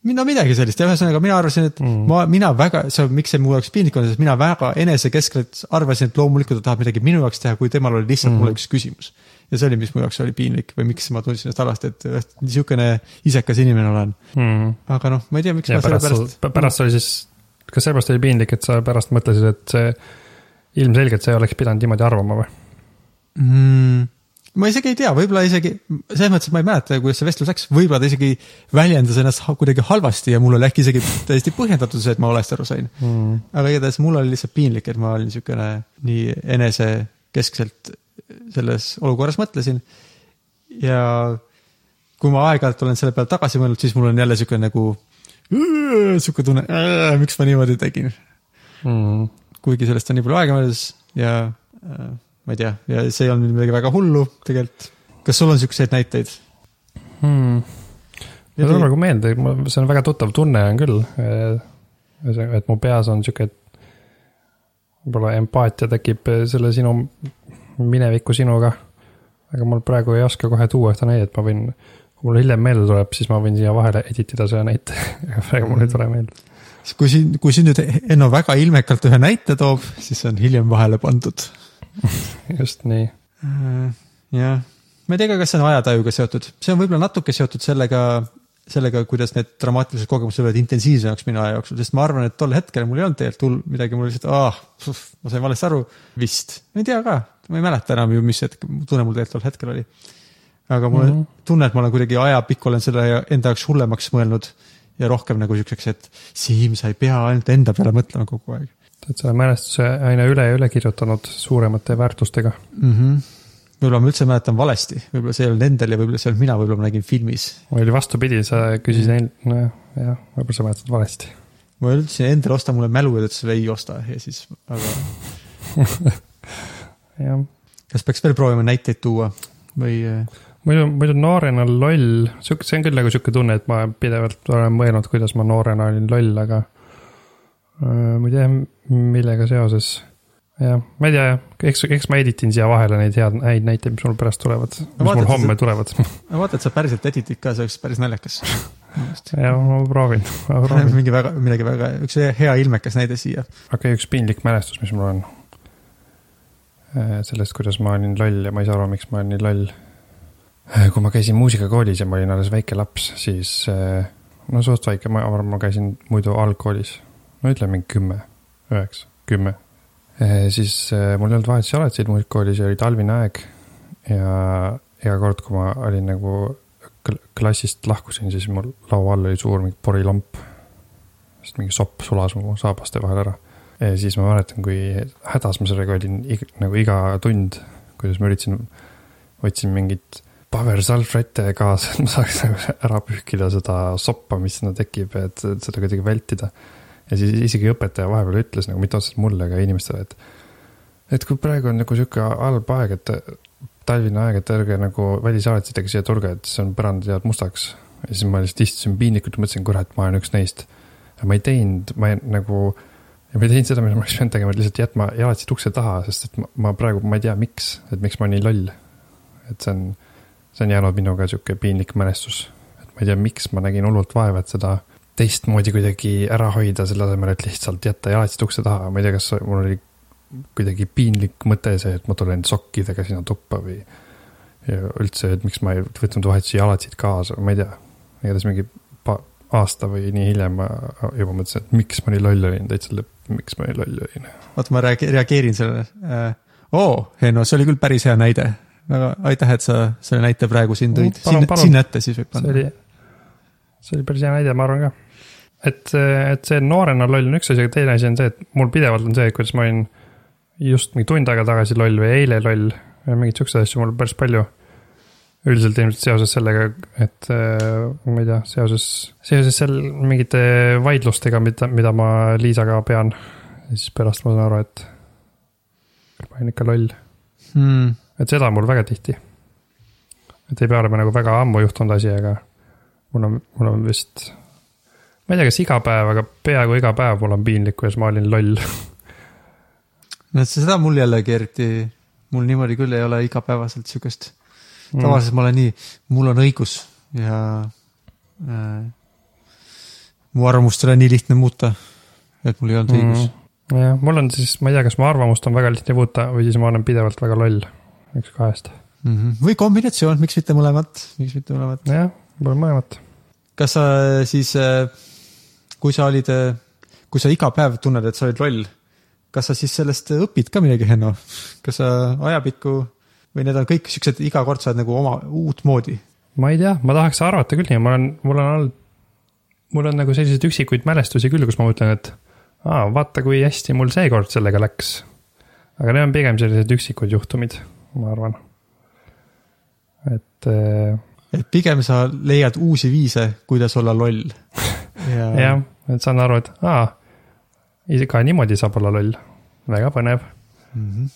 No midagi sellist ja ühesõnaga mina arvasin, et Mm. ma, mina väga, see, miks see mu jaoks piinlik on, sest mina väga enesekeskselt arvasin, et loomulikult ta tahab midagi minu jaoks teha, kui temal oli lihtsalt mm. Mulle üks küsimus. ja see oli, mis mu jaoks oli piinlik või miks ma tundsin ennast halvasti, et niisugune isekas inimene olen. Mm. aga noh, ma ei tea, miks ja ma selle pärast, pärast. pärast oli siis, kas sellepärast oli piinlik, et sa pärast mõtlesid, et see ilmselgelt sa ei oleks pidanud niimoodi arvama või? mm,. Ma isegi ei tea, võib-olla isegi, selles mõttes, et ma ei mäleta, kuidas see vestlus läks, võib-olla ta isegi väljendas ennast kuidagi halvasti ja mul oli äkki isegi täiesti põhjendatud see, et ma valesti aru sain. Mm. aga igatahes mul oli lihtsalt piinlik, et ma olin niisugune nii enesekeskselt selles olukorras mõtlesin. ja kui ma aeg-ajalt olen selle peale tagasi mõelnud, siis mul on jälle niisugune nagu niisugune tunne, miks ma niimoodi tegin. Mm. kuigi sellest on nii palju aega möödas ja äh, ma ei tea, ja see ei olnud midagi väga hullu tegelikult. kas sul on niisuguseid näiteid? Mm. mul tuleb nagu meelde, see on väga tuttav tunne on küll. et mu peas on sihuke, võib-olla empaatia tekib selle sinu mineviku sinuga. aga mul praegu ei oska kohe tuua ühte näidet, ma võin, kui mul hiljem meelde tuleb, siis ma võin siia vahele edit ida selle näite, <laughs> aga praegu mul ei tule meelde. kui siin, kui siin nüüd Enno väga ilmekalt ühe näite toob, siis see on hiljem vahele pandud. <laughs> just nii. jah, ma ei tea ka, kas see on ajatajuga seotud, see on võib-olla natuke seotud sellega, sellega, kuidas need dramaatilised kogemused võivad intensiivsemaks minna aja jooksul, sest ma arvan, et tol hetkel mul ei olnud tegelikult hull midagi, mul lihtsalt, ah, ma sain valesti aru, vist. ma ei tea ka, ma ei mäleta enam ju, mis hetk, tunne mul tegelikult tol hetkel oli. aga mul mm Mhm. -hmm. tunne, et ma olen kuidagi ajapikku olen selle enda jaoks hullemaks mõelnud ja rohkem nagu siukseks, et Siim, sa ei pea ainult enda peale mõtlema kogu aeg et selle mälestuse aina üle ja üle kirjutanud suuremate väärtustega. mm. -hmm. võib-olla ma üldse mäletan valesti, võib-olla see ei olnud Endel ja võib-olla see ei olnud mina, võib-olla ma nägin filmis mul oli vastupidi, sa küsisid neil, nojah, jah, võib-olla sa mäletad valesti. ma ütlesin endale osta mulle mälu ja ta ütles ei osta ja siis, aga <laughs> jah, kas peaks veel proovima näiteid tuua või äh, muidu, muidu noorena loll, sihuke, see on küll nagu sihuke tunne, et ma pidevalt olen mõelnud, kuidas ma noorena olin loll, aga ma ei tea, millega seoses. jah, ma ei tea eks, eks ma editin siia vahele neid head, häid näiteid, mis mul pärast tulevad, mis vaata, mul homme sa- tulevad. ma vaatan, et sa päriselt editid ka, see oleks päris naljakas. jah, ma proovin, ma <laughs> proovin. mingi väga, midagi väga, üks hea ilmekas näide siia. okei, üks piinlik mälestus, mis mul on. sellest, kuidas ma olin loll ja ma ei saa aru, miks ma olen nii loll. kui ma käisin muusikakoolis ja ma olin alles väike laps, siis eh, no suht väike, ma arvan, ma käisin muidu algkoolis. No ütleme mingi kümme, üheksa, kümme. siis eh, mul ei olnud vahetusjalatsid muusikakoolis ja oli talvine aeg. ja iga kord, kui ma olin nagu kl- klassist lahkusin, siis mul laua all oli suur mingi porilamp. sest mingi sopp sulas mu saabaste vahel ära ja siis ma mäletan, kui hädas ma sellega olin ig, nagu iga tund, kuidas ma üritasin, võtsin mingit pabersalvrätte kaasa, et ma saaks nagu ära pühkida seda soppa, mis sinna tekib, et seda kuidagi vältida. Ja siis isegi õpetaja vahepeal ütles nagu mitte otseselt mulle, aga inimestele, et et kui praegu on nagu sihuke halb aeg, et talvine aeg, et ärge nagu välisalatitega siia tulge, et siis on põrandad jäävad mustaks. ja siis ma lihtsalt istusin piinlikult ja mõtlesin, kurat, ma olen üks neist. aga ma ei teinud, ma ei, nagu ma ei teinud seda, mida ma oleks pidanud tegema, lihtsalt jätma jalatsid ukse taha, sest et ma, ma praegu, ma ei tea, miks, et miks ma nii loll. et see on, see on jäänud minuga sihuke piinlik mälestus. et ma ei tea, miks ma nägin hullult vaeva, et seda teistmoodi kuidagi ära hoida, selle asemel, et lihtsalt jätta jalatsid ukse taha, ma ei tea, kas mul oli kuidagi piinlik mõte see, et ma tulen sokkidega sinna tuppa või. ja üldse, et miks ma ei võtnud vahetusi jalatsid kaasa, ma ei tea. igatahes mingi aasta või nii hiljem ma juba mõtlesin, et miks ma nii loll olin, täitsa lõpp, miks ma nii loll olin. oota, ma reage- reageerin sellele äh,. oo, Henno, see oli küll päris hea näide. väga aitäh, et sa selle näite praegu siin tõid Mm,. siin, palun. sinna ette siis võib see panna. oli, see oli päris hea näide, ma arvan ka. et, et see noorena loll on üks asi, aga teine asi on see, et mul pidevalt on see, kuidas ma olin just mingi tund aega tagasi loll või eile loll. mingeid siukseid asju mul päris palju. üldiselt ilmselt seoses sellega, et äh, ma ei tea, seoses, seoses seal mingite vaidlustega, mida, mida ma Liisaga pean. ja siis pärast ma saan aru, et ma olin ikka loll Hmm. et seda on mul väga tihti. et ei pea olema nagu väga ammu juhtunud asi, aga mul on, mul on vist, ma ei tea, kas iga päev, aga peaaegu iga päev mul on piinlik, kuidas ma olin loll. no seda mul jällegi eriti, mul niimoodi küll ei ole igapäevaselt siukest Mm. tavaliselt ma olen nii, mul on õigus ja äh, mu arvamust ei ole nii lihtne muuta, et mul ei olnud mm. õigus. Mm. jah, mul on siis, ma ei tea, kas mu arvamust on väga lihtne muuta või siis ma olen pidevalt väga loll, üks kahest. Mm -hmm. või kombinatsioon, miks mitte mõlemat, miks mitte mõlemat. jah, on mõlemat. kas sa siis, kui sa olid, kui sa iga päev tunned, et sa olid loll, kas sa siis sellest õpid ka midagi, Henno? kas sa ajapikku või need on kõik siuksed, iga kord sa oled nagu oma uutmoodi? ma ei tea, ma tahaks arvata küll nii, ma olen, mul on olnud, mul on nagu selliseid üksikuid mälestusi küll, kus ma mõtlen, et aa, vaata, kui hästi mul seekord sellega läks. aga need on pigem sellised üksikud juhtumid, ma arvan. et äh, et pigem sa leiad uusi viise, kuidas olla loll. <laughs> ja, jah, et saan aru, et aa, ka niimoodi saab olla loll, väga põnev. mm. -hmm.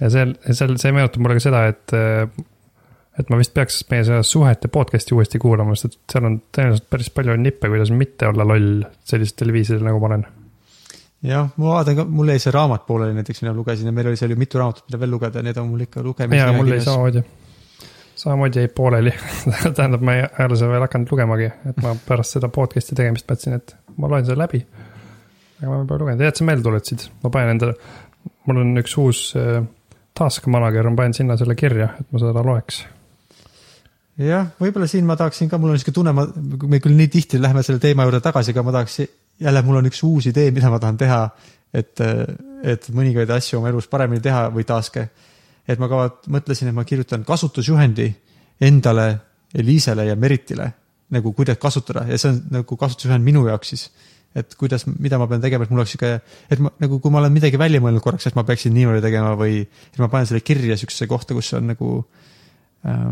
ja seal, seal, see meenutab mulle ka seda, et, et ma vist peaks meie seda suhete podcast'i uuesti kuulama, sest et seal on tõenäoliselt päris palju nippe, kuidas mitte olla loll sellistel viisidel, nagu ma olen. jah, ma vaatan ka, mul jäi see raamat pooleli näiteks, mida ma lugesin ja meil oli seal ju mitu raamatut, mida veel lugeda need on mul ikka lugemise ja mul jäi samamoodi, samamoodi jäi pooleli <laughs> tähendab, ma ei ole seda veel hakanud lugemagi, et ma pärast seda podcast'i tegemist mõtlesin, et ma loen selle läbi. aga ma pole lugenud, hea, et sa meelde tuletasid, ma panen endale, mul on üks uus äh, task manager, ma panen sinna selle kirja, et ma seda loeks jah, võib-olla siin ma tahaksin ka, mul on niisugune tunne, ma, me küll nii tihti läheme selle teema juurde tagasi, aga ma tahaks jälle, mul on üks uus idee, mida ma tahan teha, et, et mõningaid asju oma elus paremini teha või taaske. Et ma ka mõtlesin, et ma kirjutan kasutusjuhendi endale, Eliisele ja Meritile nagu kuidas kasutada ja see on nagu kasutusjuhend minu jaoks siis. et kuidas, mida ma pean tegema, et mul oleks sihuke, et ma nagu, kui ma olen midagi välja mõelnud korraks, et ma peaksin niimoodi tegema või et ma panen selle kirja sihukesesse kohta, kus on nagu äh,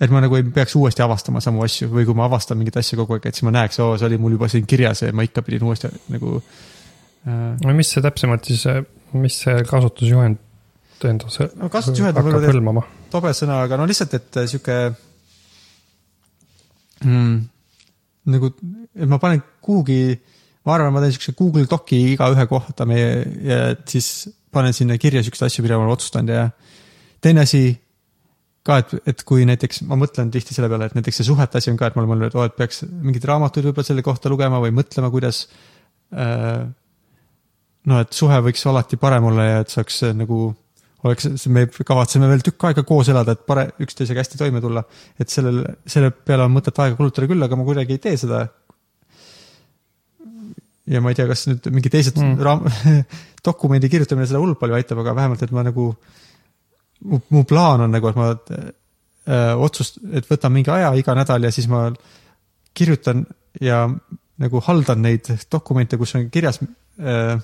et ma nagu ei peaks uuesti avastama samu asju või kui ma avastan mingeid asju kogu aeg, et siis ma näeks, oo, see oli mul juba siin kirjas ja ma ikka pidin uuesti nagu äh,. no mis see täpsemalt siis, mis see kasutusjuhend endas No kasutusjuhend on võib-olla- tobe sõna, aga no lihtsalt, et äh, sihuke mm, nagu, et ma panen kuhugi, ma arvan, ma teen siukse Google Doci igaühe kohta meie ja et siis panen sinna kirja siukseid asju, mida ma olen otsustanud ja teine asi ka, et, et kui näiteks ma mõtlen tihti selle peale, et näiteks see suhete asi on ka, et ma olen mõelnud, et oo, et peaks mingeid raamatuid võib-olla selle kohta lugema või mõtlema, kuidas äh, no et suhe võiks alati parem olla ja et saaks äh, nagu oleks, me kavatseme veel tükk aega koos elada, et pare-, üksteisega hästi toime tulla. et sellel, selle peale on mõtet aega kulutada küll, aga ma kuidagi ei tee seda. ja ma ei tea, kas nüüd mingi teised Mm. raam-, <laughs> dokumendi kirjutamine seda hullult palju aitab, aga vähemalt, et ma nagu, mu, mu plaan on nagu, et ma äh, otsust, et võtan mingi aja iga nädal ja siis ma kirjutan ja nagu haldan neid dokumente, kus on kirjas äh,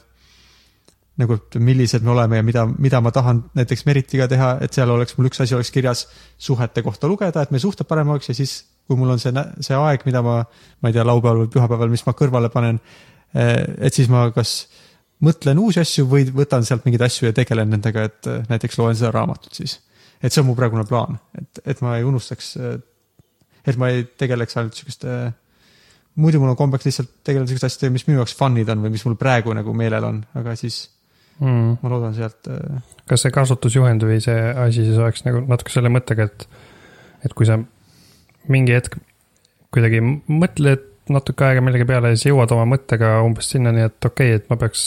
nagu, et millised me oleme ja mida, mida ma tahan näiteks Meritiga teha, et seal oleks mul üks asi oleks kirjas suhete kohta lugeda, et meie suhted parem oleks ja siis, kui mul on see, see aeg, mida ma, ma ei tea, laupäeval või pühapäeval, mis ma kõrvale panen, et siis ma kas mõtlen uusi asju või võtan sealt mingeid asju ja tegelen nendega, et eh, näiteks loen seda raamatut siis. et see on mu praegune plaan, et, et ma ei unustaks, et ma ei tegeleks ainult sihukeste muidu mul on kombeks lihtsalt tegeleda sihukeste asjadega, mis minu jaoks fun'id on või mis mul praegu nagu meelel on, aga siis Mm. ma loodan sealt äh, kas see kasutusjuhend või see asi siis oleks nagu natuke selle mõttega, et, et kui sa mingi hetk kuidagi mõtled natuke aega millegi peale ja siis jõuad oma mõttega umbes sinnani, et okei okay,, et ma peaks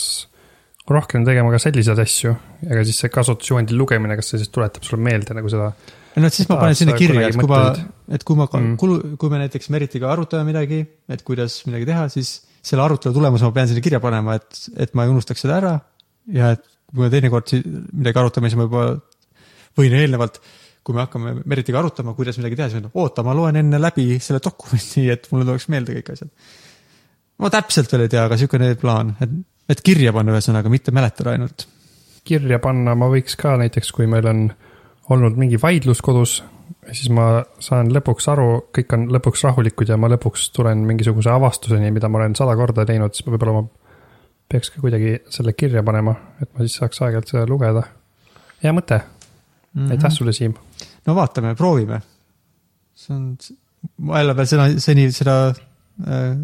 rohkem tegema ka selliseid asju, aga siis see kasutusjuhendi lugemine, kas see siis tuletab sulle meelde nagu seda no et siis ma panen sinna kirja, et kui ma et kui ma Mm. kulu, kui me näiteks Meritiga arutame midagi, et kuidas midagi teha, siis selle arutelu tulemuse ma pean sinna kirja panema, et, et ma ei unustaks seda ära. Ja et kui me teinekord midagi arutame, siis ma juba võin eelnevalt, kui me hakkame Meritiga arutama, kuidas midagi teha, siis ma ütlen, oota, ma loen enne läbi selle dokumendi, <laughs> et mulle tuleks meelde kõik asjad. ma täpselt veel ei tea, aga niisugune plaan, et, et kirja panna ühesõnaga, mitte mäletada ainult. kirja panna ma võiks ka näiteks, kui meil on olnud mingi vaidlus kodus, siis ma saan lõpuks aru, kõik on lõpuks rahulikud ja ma lõpuks tulen mingisuguse avastuseni, mida ma olen sada korda teinud, siis võib-olla ma peaks ka kuidagi selle kirja panema, et ma siis saaks aeg-ajalt seda lugeda. hea mõte, aitäh sulle, Siim. no vaatame, proovime. see on, ma ei ole veel seda, seni seda äh,,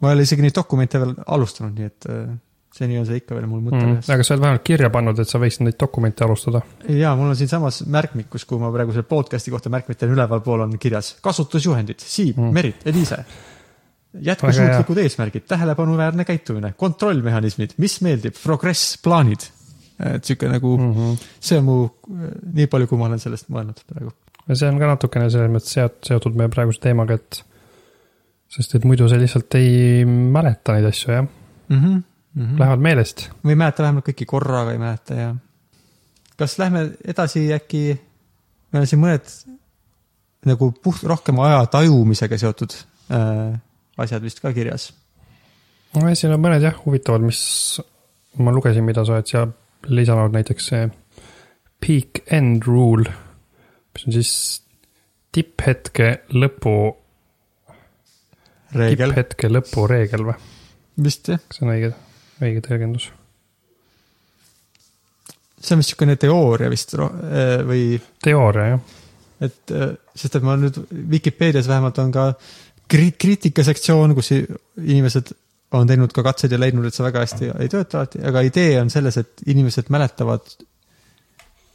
ma ei ole isegi neid dokumente veel alustanud, nii et äh, seni on see ikka veel mul mõtte mm. peas. aga sa oled vähemalt kirja pannud, et sa võiksid neid dokumente alustada. ja mul on siinsamas märkmikus, kuhu ma praegu selle podcast'i kohta märkmitel ülevalpool on kirjas kasutusjuhendid, Siim Mm. mm., Merit, Eliise. Jätkusuutlikud eesmärgid, tähelepanuväärne käitumine, kontrollmehhanismid, mis meeldib, progress, plaanid. et sihuke nagu Mm mm., -hmm. see on mu, nii palju, kui ma olen sellest mõelnud praegu. ja see on ka natukene selles mõttes seot-, seotud meie praeguse teemaga, et sest et muidu sa lihtsalt ei mäleta neid asju, jah, Mm -hmm. Mm -hmm. lähevad meelest. või ei mäleta vähemalt kõiki korraga ei mäleta ja. kas lähme edasi äkki, meil on siin mõned nagu puht rohkem aja tajumisega seotud äh, asjad vist ka kirjas. no ja siin on mõned jah, huvitavad, mis ma lugesin, mida sa oled siia lisanud, näiteks see peak end rule, mis on siis tipphetke lõpu, tipphetke lõpu reegel või? vist jah, kas see on õige, õige tõlgendus? see on vist niisugune teooria vist äh, või teooria jah, et äh, sest et ma nüüd Vikipeedias vähemalt on ka kri- kriitikasektsioon, kus inimesed on teinud ka katseid ja leidnud, et see väga hästi ei tööta alati, aga idee on selles, et inimesed mäletavad,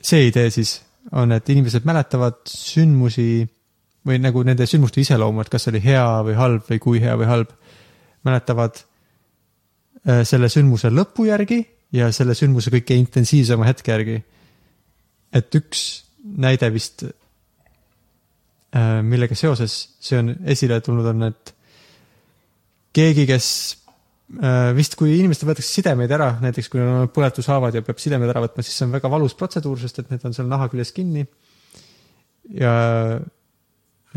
see idee siis on, et inimesed mäletavad sündmusi või nagu nende sündmuste iseloomu, et kas see oli hea või halb või kui hea või halb, mäletavad äh, selle sündmuse lõpu järgi ja selle sündmuse kõige intensiivsema hetke järgi. et üks näide vist, millega seoses see on esile tulnud, on, et keegi, kes äh, vist, kui inimestel võetakse sidemeid ära, näiteks kui on põletushaavad ja peab sidemed ära võtma, siis see on väga valus protseduur, sest et need on seal naha küljes kinni. ja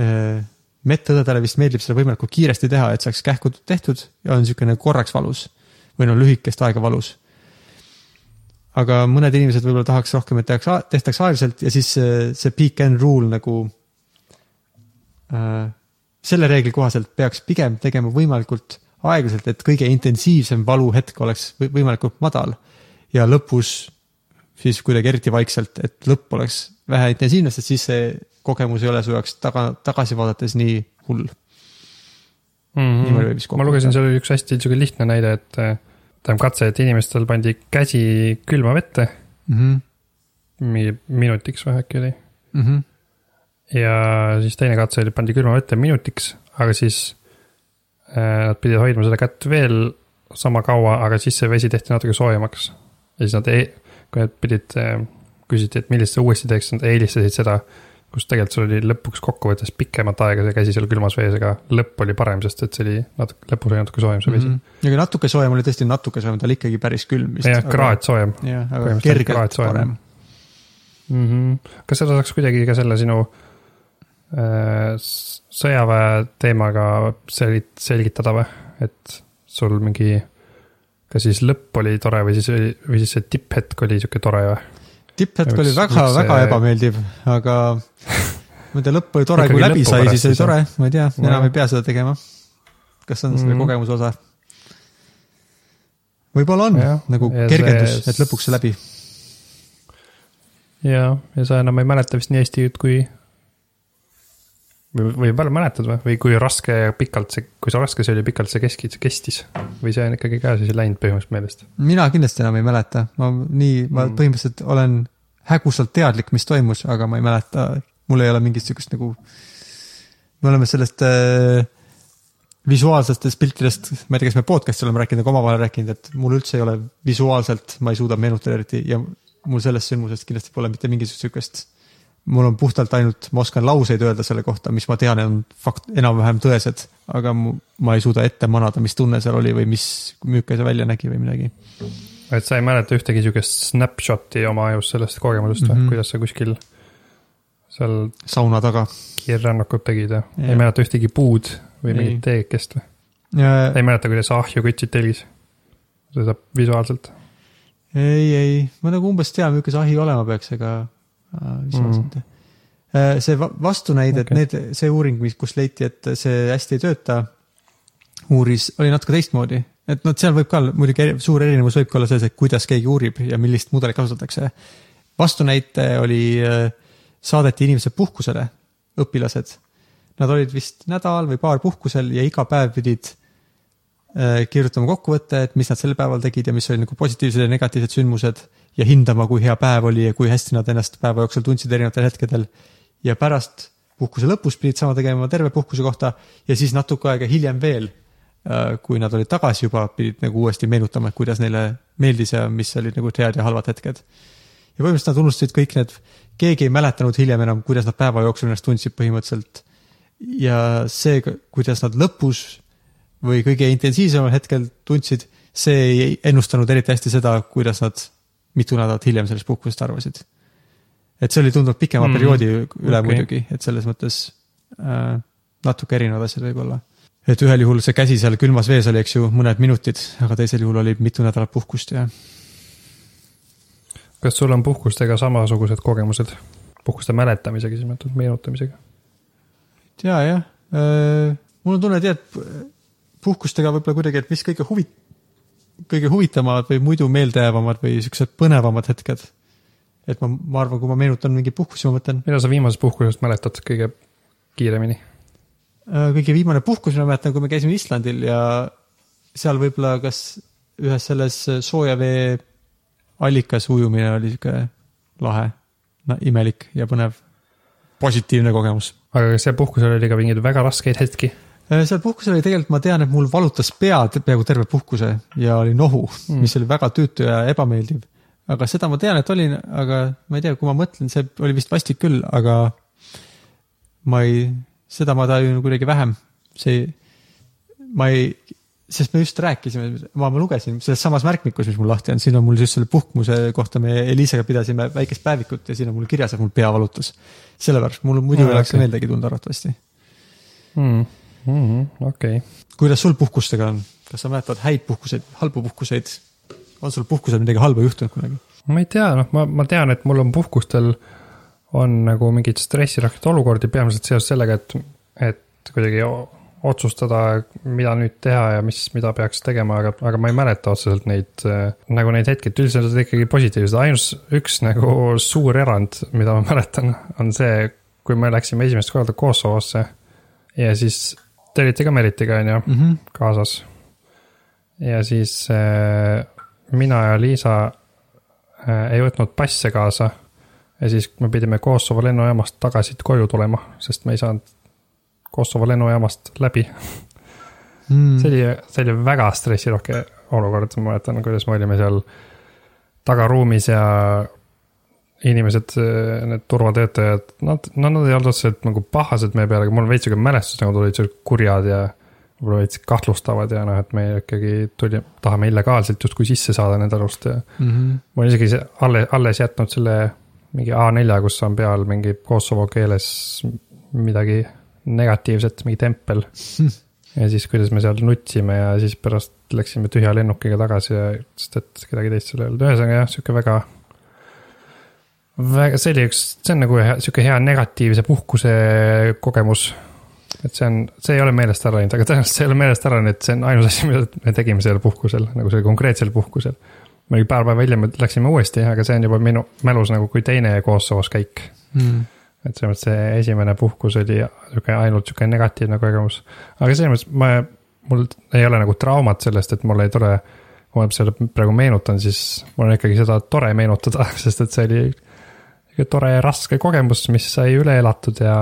äh, medõdedele vist meeldib seda võimalikult kiiresti teha, et saaks kähku tehtud ja on niisugune korraks valus või no lühikest aega valus aga mõned inimesed võib-olla tahaks rohkem, et tehaks, tehtaks aeglaselt ja siis see, see peak and rule nagu äh, selle reegli kohaselt peaks pigem tegema võimalikult aeglaselt, et kõige intensiivsem valuhetk oleks või- võimalikult madal ja lõpus siis kuidagi eriti vaikselt, et lõpp oleks vähe intensiivne, sest siis see kogemus ei ole su jaoks taga, tagasi vaadates nii hull. Vist kokku ma lugesin, seal oli üks hästi sihuke lihtne näide, et äh, tähendab katse, et inimestel pandi käsi külma vette mm. -hmm. minutiks või äkki oli. Mm -hmm. Ja siis teine katse oli, pandi külma vette minutiks, aga siis äh, nad pidid hoidma seda kätt veel sama kaua, aga siis see vesi tehti natuke soojemaks. ja siis nad, kui nad pidid äh,, küsiti, et millist sa uuesti teeks, nad eelistasid seda, kus tegelikult sul oli lõpuks kokkuvõttes pikemat aega see käsi seal külmas vees, aga lõpp oli parem, sest et see oli natuke, lõpus oli natuke soojem see vesi mm. ja kui natuke soojem oli tõesti natuke soojem, ta oli ikkagi päris külm vist. -hmm. jah, kraad soojem jah, aga kergelt parem. mm. -hmm. kas seda saaks kuidagi ka selle sinu äh, sõjaväe teemaga sel-, selgitada või, et sul mingi, kas siis lõpp oli tore või siis oli, või siis see tipphetk oli sihuke tore või? tipphetk oli väga väga see- ebameeldiv, aga <laughs> ma ei tea, lõpp oli tore, kui läbi sai, siis oli tore, ma ei tea, enam ei pea seda tegema. kas see on selle Mhm. kogemuse osa? võib-olla on Jah, nagu ja kergendus, see- et lõpuks see läbi. ja, ja sa enam ei mäleta vist nii hästi, kui. või, või mäletad või, või kui raske ja pikalt see, kui see raske see oli, pikalt see keskis, kestis või see on ikkagi ka siis läinud põhimõtteliselt meelest? mina kindlasti enam ei mäleta, ma nii, ma Mm. põhimõtteliselt olen hägusalt teadlik, mis toimus, aga ma ei mäleta, mul ei ole mingit sihukest nagu. me oleme sellest äh, visuaalsetest piltidest, ma ei tea, kas me podcast'is oleme rääkinud, aga omavahel rääkinud, et mul üldse ei ole visuaalselt, ma ei suuda meenutada eriti ja mul sellest sündmusest kindlasti pole mitte mingisugust sihukest. Mul on puhtalt ainult, ma oskan lauseid öelda selle kohta, mis ma tean, on fakt, enam-vähem tõesed, aga mu, ma ei suuda ette manada, mis tunne seal oli või mis, milline see välja nägi või midagi et sa ei mäleta ühtegi sihukest snapshot'i oma ajus sellest kogemusest või Mhm. mm -hmm. kuidas sa kuskil seal sauna taga. kiirrännakut tegid ja ei mäleta ühtegi puud või mingit teekest või? ja ei mäleta, kuidas sa ahju kütsid telgis? seda visuaalselt. ei, ei, ma nagu umbes tean, milline see ahi olema peaks, aga mm.. see va- vastunäide okay., et need, see uuring, mis, kus leiti, et see hästi ei tööta, uuris, oli natuke teistmoodi. et noh, seal võib ka olla muidugi eri- suur erinevus võib ka olla selles, et kuidas keegi uurib ja millist mudelit kasutatakse. vastunäite oli, saadeti inimesed puhkusele, õpilased. Nad olid vist nädal või paar puhkusel ja iga päev pidid äh, kirjutama kokkuvõtte, et mis nad sel päeval tegid ja mis olid nagu positiivsed ja negatiivsed sündmused ja hindama, kui hea päev oli ja kui hästi nad ennast päeva jooksul tundsid erinevatel hetkedel. ja pärast puhkuse lõpus pidid sama tegema terve puhkuse kohta ja siis natuke aega hiljem veel, kui nad olid tagasi juba, pidid nagu uuesti meenutama, et kuidas neile meeldis ja mis olid nagu head ja halvad hetked. ja põhimõtteliselt nad unustasid kõik need, keegi ei mäletanud hiljem enam, kuidas nad päeva jooksul ennast tundsid põhimõtteliselt. ja see, kuidas nad lõpus või kõige intensiivsemal hetkel tundsid, see ei ennustanud eriti hästi seda, kuidas nad mitu nädalat hiljem sellest puhkusest arvasid. et see oli tunduvalt pikema mm, perioodi üle okay. muidugi, et selles mõttes äh, natuke erinevad asjad võib-olla. et ühel juhul see käsi seal külmas vees oli, eks ju, mõned minutid, aga teisel juhul oli mitu nädalat puhkust ja kas sul on puhkustega samasugused kogemused? puhkuste mäletamisega, siis mõtled meenutamisega? ja, jah. mul on tunne, tead, puhkustega võib-olla kuidagi, et mis kõige huvi-, kõige huvitavamad või muidu meeldejäävamad või siuksed põnevamad hetked. et ma, ma arvan, kui ma meenutan mingi puhkusi, ma mõtlen, mida sa viimasest puhkusest mäletad kõige kiiremini? kõige viimane puhkus, ma mäletan, kui me käisime Islandil ja seal võib-olla kas ühes selles sooja vee allikas ujumine oli sihuke lahe, imelik ja põnev, positiivne kogemus aga kas seal puhkusel oli ka mingeid väga raskeid hetki? Äh, seal puhkusel oli tegelikult, ma tean, et mul valutas pead peaaegu terve puhkuse ja oli nohu mm., mis oli väga tüütu ja ebameeldiv. aga seda ma tean, et olin, aga ma ei tea, kui ma mõtlen, see oli vist vastik küll, aga ma ei, seda ma tajun kuidagi vähem. see, ma ei, sest me just rääkisime, ma, ma lugesin selles samas märkmikus, mis mul lahti on, siin on mul just selle puhkuse kohta me Eliisega pidasime väikest päevikut ja siin on mul kirjas, et mul pea valutas. sellepärast mul muidu ei oleks okei. okay. meeldegi tulnud arvatavasti mm.. Mm -hmm, okei okay., kuidas sul puhkustega on, kas sa mäletad häid puhkuseid, halbu puhkuseid? on sul puhkusel midagi halba juhtunud kunagi? ma ei tea, noh, ma, ma tean, et mul on puhkustel on nagu mingeid stressirohkeid olukordi peamiselt seoses sellega, et, et kuidagi otsustada, mida nüüd teha ja mis, mida peaks tegema, aga, aga ma ei mäleta otseselt neid äh, nagu neid hetki, et üldiselt on ikkagi positiivsed, ainus üks nagu suur erand, mida ma mäletan, on see, kui me läksime esimest korda Kosovosse ja siis te olite ka Meritiga, on ju mm. -hmm. kaasas. ja siis äh, mina ja Liisa äh, ei võtnud passe kaasa. ja siis me pidime Kosovo lennujaamast tagasi koju tulema, sest me ei saanud Kosovo lennujaamast läbi. Mm. see oli, see oli väga stressirohke olukord, ma mäletan, kuidas me olime seal tagaruumis ja inimesed, need turvatöötajad, nad, no nad ei olnud otseselt nagu pahased meie peale, aga mul veits sihuke mälestus, nagu tulid siuksed kurjad ja võib-olla veits kahtlustavad ja noh, et me ikkagi tuli, tahame illegaalselt justkui sisse saada nende arust ja Mm -hmm. ma olen isegi alles, alles jätnud selle mingi A4, kus on peal mingi Kosovo keeles midagi negatiivset, mingi tempel. <laughs> ja siis, kuidas me seal nutsime ja siis pärast läksime tühja lennukiga tagasi ja, sest et kedagi teist seal ei olnud, ühesõnaga jah, sihuke väga. väga, see oli üks, see on nagu sihuke hea negatiivse puhkuse kogemus. et see on, see ei ole meelest ära läinud, aga tõenäoliselt see ei ole meelest ära läinud, et see on ainus asi, mida me tegime sellel puhkusel, nagu sellel konkreetsel puhkusel mingi paar päeva hiljem läksime uuesti, aga see on juba minu mälus nagu kui teine Kosovos käik. Mm. et selles mõttes see esimene puhkus oli sihuke ainult sihuke negatiivne kogemus. aga selles mõttes ma, mul ei ole nagu traumat sellest, et mul ei tule, kui ma seda praegu meenutan, siis mul on ikkagi seda tore meenutada, <laughs> sest et see oli tore raske kogemus, mis sai üle elatud ja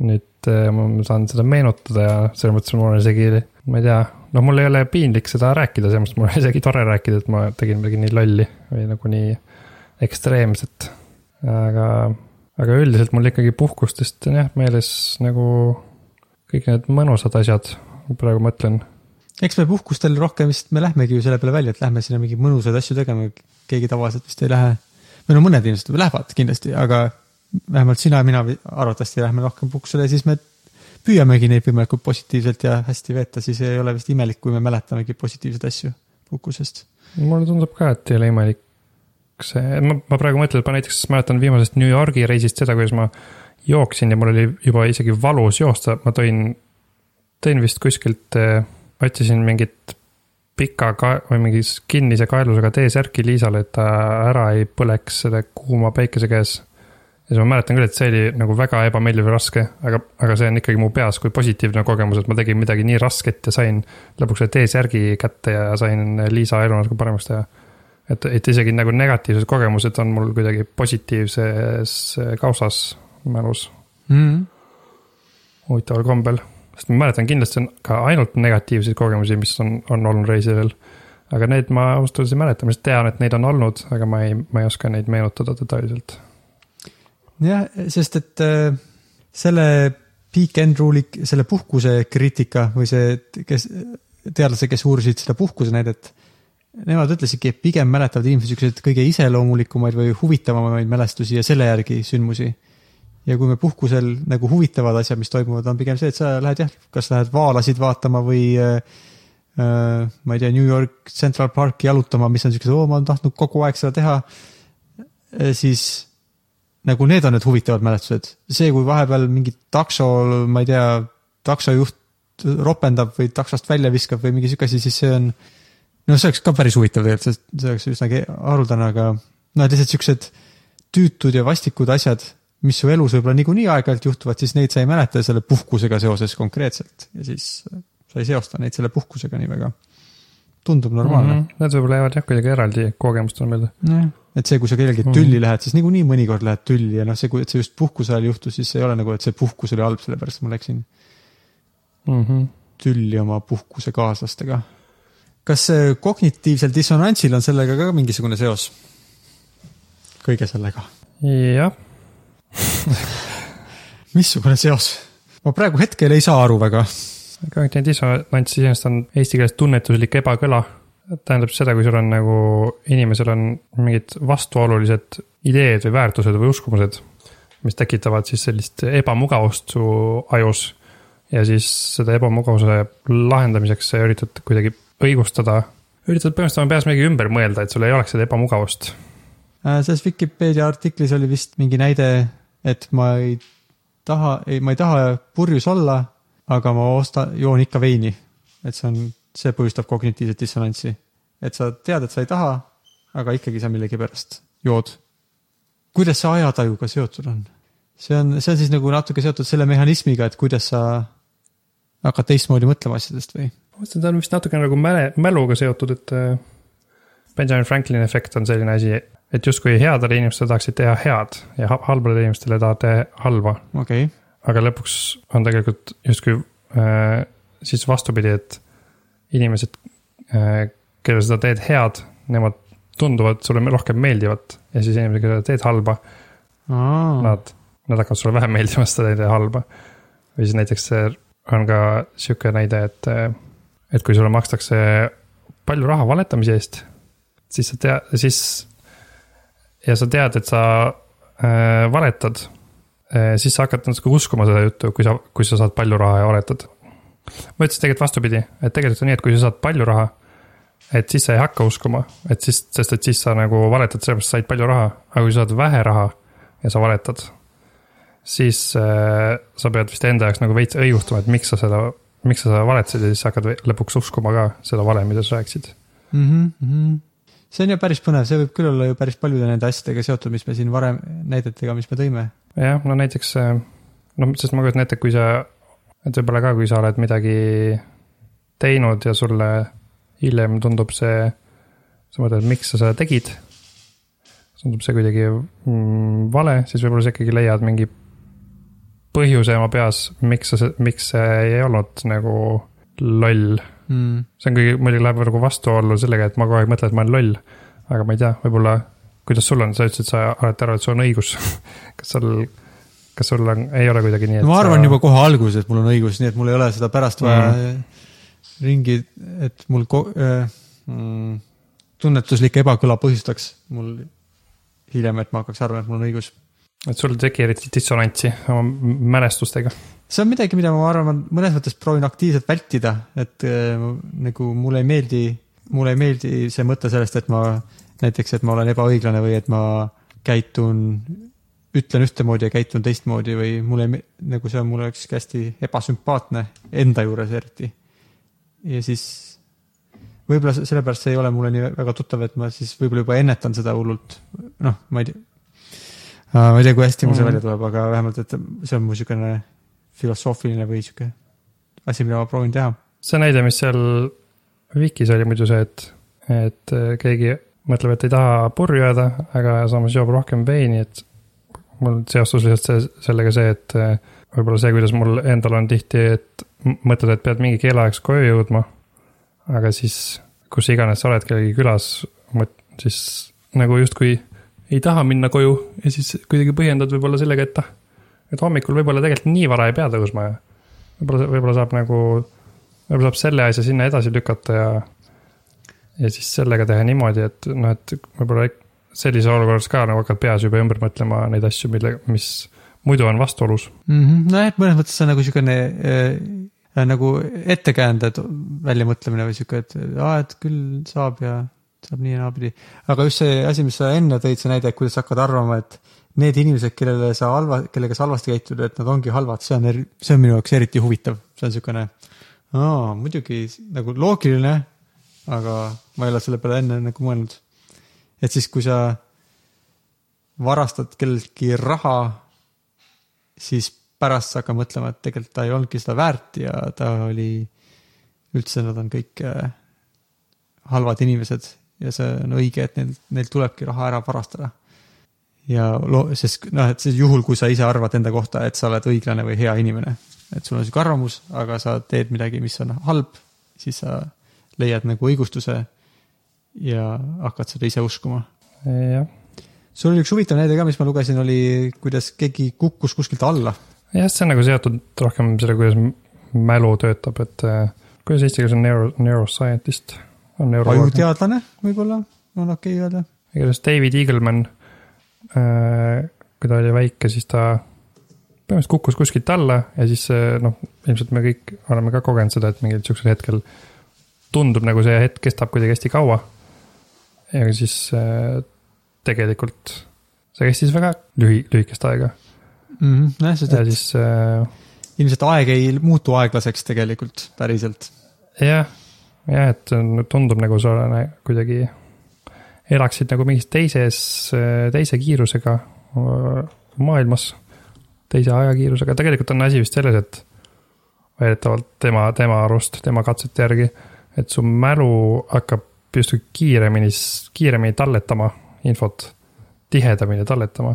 nüüd eh, ma saan seda meenutada ja selles mõttes mul on isegi, ma ei tea, no mul ei ole piinlik seda rääkida, selles mõttes mul on isegi tore rääkida, et ma tegin midagi nii lolli või nagu nii ekstreemset. aga, aga üldiselt mul ikkagi puhkustest on jah meeles nagu kõik need mõnusad asjad, praegu mõtlen. eks me puhkustel rohkem vist, me lähmegi ju selle peale välja, et lähme sinna mingeid mõnusaid asju tegema, keegi tavaliselt vist ei lähe. Või no mõned inimesed lähevad kindlasti, aga vähemalt sina ja mina arvatavasti lähme rohkem puhkusele ja siis me püüamegi neid võimalikult positiivselt ja hästi veeta, siis ei ole vist imelik, kui me mäletamegi positiivseid asju puhkusest. mulle tundub ka, et ei ole imelik see, ma, ma praegu mõtlen, et ma näiteks mäletan viimasest New Yorgi reisist seda, kuidas ma jooksin ja mul oli juba isegi valus joosta, ma tõin, tõin vist kuskilt, otsisin mingit pika ka- või mingi kinnise kaelusega T-särki Liisale, et ta ära ei põleks selle kuuma päikese käes. ja siis ma mäletan küll, et see oli nagu väga ebameeldiv ja raske, aga, aga see on ikkagi mu peas kui positiivne kogemus, et ma tegin midagi nii rasket ja sain lõpuks selle T-särgi kätte ja sain Liisa elu natuke paremaks teha. et, et isegi nagu negatiivsed kogemused on mul kuidagi positiivses kausas mälus mm.. huvitaval kombel. Sest ma mäletan kindlasti on ka ainult negatiivseid kogemusi, mis on, on olnud reisidel. aga neid ma ausalt öeldes ei mäleta, ma lihtsalt tean, et neid on olnud, aga ma ei, ma ei oska neid meenutada detailselt. jah, sest et äh, selle weekend rule'i, selle puhkuse kriitika või see, kes, teadlased, kes uurisid seda puhkuse näidet, nemad ütlesidki, et pigem mäletavad inimesed siukseid kõige iseloomulikumaid või huvitavamaid mälestusi ja selle järgi sündmusi. Ja kui me puhkusel nagu huvitavad asjad, mis toimuvad, on pigem see, et sa lähed jah, kas lähed vaalasid vaatama või äh, äh, ma ei tea, New York Central Parki jalutama, mis on siuksed, oo, ma olen tahtnud kogu aeg seda teha. siis nagu need on need huvitavad mälestused, see, kui vahepeal mingi takso, ma ei tea, taksojuht ropendab või taksost välja viskab või mingi sihuke asi, siis see on. no see oleks ka päris huvitav tegelikult, sest see oleks üsnagi haruldane, aga noh, et lihtsalt siuksed tüütud ja vastikud asjad, mis su elus võib-olla niikuinii aeg-ajalt juhtuvad, siis neid sa ei mäleta selle puhkusega seoses konkreetselt ja siis sa ei seosta neid selle puhkusega nii väga. tundub normaalne mm. -hmm. Need võib-olla jäävad jah kuidagi eraldi kogemustena meelde. jah, et see, kui sa kellelgi Mhm. tülli lähed, siis niikuinii mõnikord lähed tülli ja noh, see, kui, et see just puhkuse ajal juhtus, siis ei ole nagu, et see puhkus oli halb, sellepärast ma läksin Mm -hmm. tülli oma puhkusekaaslastega. kas see kognitiivsel dissonantsil on sellega ka mingisugune seos? kõige sellega. jah, <laughs> missugune seos? ma praegu hetkel ei saa aru väga. kognitiivne dissonants iseenesest on eesti keeles tunnetuslik ebakõla. tähendab seda, kui sul on nagu, inimesel on mingid vastuolulised ideed või väärtused või uskumused, mis tekitavad siis sellist ebamugavust su ajus. ja siis seda ebamugavuse lahendamiseks sa üritad kuidagi õigustada, üritad põhimõtteliselt oma peas midagi ümber mõelda, et sul ei oleks seda ebamugavust. Äh, selles Vikipeedia artiklis oli vist mingi näide, et ma ei taha, ei, ma ei taha purjus olla, aga ma ostan, joon ikka veini. et see on, see põhjustab kognitiivset dissonantsi. et sa tead, et sa ei taha, aga ikkagi sa millegipärast jood. kuidas see ajatajuga seotud on? see on, see on siis nagu natuke seotud selle mehhanismiga, et kuidas sa hakkad teistmoodi mõtlema asjadest või? ma mõtlen, ta on vist natuke nagu mäle, mäluga seotud, et äh, Benjamin Franklini efekt on selline asi, et justkui headele inimestele tahaksid teha head ja ha- halbadele inimestele halba. okei okay., aga lõpuks on tegelikult justkui äh, siis vastupidi, et inimesed äh,, kellele seda teed head, nemad tunduvad sulle rohkem meeldivat ja siis inimesed, kellele teed halba, nad, nad hakkavad sulle vähem <laughs> meeldima seda teed halba. või siis näiteks see on ka sihuke näide, et, et kui sulle makstakse palju raha valetamise eest, siis sa tead, siis ja sa tead, et sa äh, valetad äh, siis sa hakkad natuke uskuma seda juttu, kui sa, kui sa saad palju raha ja valetad. ma ütlesin tegelikult vastupidi, et tegelikult on nii, et kui sa saad palju raha, et siis sa ei hakka uskuma, et siis, sest et siis sa nagu valetad sellepärast, sa said palju raha, aga kui sa saad vähe raha ja sa valetad, siis äh, sa pead vist enda jaoks nagu veits õigustama, et miks sa seda, miks sa seda valetasid ja siis sa hakkad lõpuks uskuma ka seda vale, mida sa rääkisid. mm. -hmm. See on ju päris põnev, see võib küll olla ju päris paljude nende asjadega seotud, mis me siin varem, näidetega, mis me tõime. jah, no näiteks, noh, sest ma kujutan ette, kui sa, et võib-olla ka, kui sa oled midagi teinud ja sulle hiljem tundub see, sa mõtled, miks sa seda tegid. tundub see kuidagi mm, vale, siis võib-olla sa ikkagi leiad mingi põhjuse oma peas, miks sa, miks see ei olnud nagu loll Mm. see on kõige, muidugi läheb nagu vastuollu sellega, et ma kogu aeg mõtlen, et ma olen loll. aga ma ei tea, võib-olla, kuidas sul on, sa ütlesid, sa alati arvad, et sul on õigus. <laughs> kas sul, kas sul on, ei ole kuidagi nii, et ma arvan sa... juba kohe alguses, et mul on õigus, nii et mul ei ole seda pärast vaja mm. ringi, et mul ko- äh, mm, tunnetuslik ebakõla põhjustaks mul hiljem, et ma hakkaks arvama, et mul on õigus. Et sul ei teki eriti dissonantsi oma mälestustega. see on midagi, mida ma arvan, mõnes mõttes proovin aktiivselt vältida, et äh, nagu mulle ei meeldi, mulle ei meeldi see mõte sellest, et ma näiteks, et ma olen ebaõiglane või et ma käitun, ütlen ühtemoodi ja käitun teistmoodi või mulle ei nagu see on mulle ükski hästi ebasümpaatne enda juures eriti. ja siis võib-olla se- sellepärast see ei ole mulle nii väga tuttav, et ma siis võib-olla juba ennetan seda hullult, noh, ma ei tea. Ma ei tea, kui hästi mul see Mhm. välja tuleb, aga vähemalt, et see on mu niisugune filosoofiline või niisugune asi, mida ma proovin teha. see näide, mis seal Wikis oli muidu see, et, et äh, keegi mõtleb, et ei taha purju jääda, aga samas joob rohkem veini, et mul seostus lihtsalt see, sellega see, et äh, võib-olla see, kuidas mul endal on tihti, et mõtled, et pead mingi kellaajaks koju jõudma, aga siis kus iganes sa oled kellegi külas, siis nagu justkui ei taha minna koju ja siis kuidagi põhjendad võib-olla sellega, et ah, et hommikul võib-olla tegelikult nii vara ei pea tõusma ja võib-olla, võib-olla saab nagu võib-olla saab selle asja sinna edasi lükata ja, ja siis sellega teha niimoodi, et noh, et võib-olla sellises olukorras ka nagu hakkad peas juba ümber mõtlema neid asju, mille, mis muidu on vastuolus. nojah, et mõnes mõttes see on nagu niisugune äh, nagu ettekäänded väljamõtlemine või niisugune, et aa, et küll saab ja saab nii ja naapidi. aga just see asi, mis sa enne tõid, see näide, kuidas sa hakkad arvama, et need inimesed, kellele sa halva, kellega sa halvasti käitud, et nad ongi halvad, see on, see on minu jaoks eriti huvitav, see on niisugune, aa, muidugi nagu loogiline, aga ma ei ole selle peale enne nagu mõelnud. et siis, kui sa varastad kelleltki raha, siis pärast sa hakkad mõtlema, et tegelikult ta ei olnudki seda väärt ja ta oli, üldse nad on kõik äh, halvad inimesed ja see on õige, et neil, neil tulebki raha ära varastada. ja loo-, sest noh, et see juhul, kui sa ise arvad enda kohta, et sa oled õiglane või hea inimene, et sul on sihuke arvamus, aga sa teed midagi, mis on halb, siis sa leiad nagu õigustuse ja hakkad seda ise uskuma jah, sul oli üks huvitav näide ka, mis ma lugesin, oli, kuidas keegi kukkus kuskilt alla. jah, see on nagu seotud rohkem selle, kuidas mälu töötab, et äh, kuidas eesti keeles on neuro, neuroscientist. Ajuteadlane võib-olla on okei okay öelda. igatahes David Eagleman, kui ta oli väike, siis ta põhimõtteliselt kukkus kuskilt alla ja siis äh, noh, ilmselt me kõik oleme ka kogenud seda, et mingil sihukesel hetkel tundub nagu see hetk kestab kuidagi hästi kaua. ja siis äh, tegelikult see kestis väga lühi, lühikest aega nojah, sest ja et siis äh, ilmselt aeg ei muutu aeglaseks tegelikult päriselt. jah, jah, et tundub nagu sa kuidagi elaksid nagu mingis teises, teise kiirusega öö, maailmas, teise ajakiirusega, tegelikult on asi vist selles, et väidetavalt tema, tema arust, tema katsete järgi, et su mälu hakkab justkui kiiremini, kiiremini talletama infot, tihedamini talletama.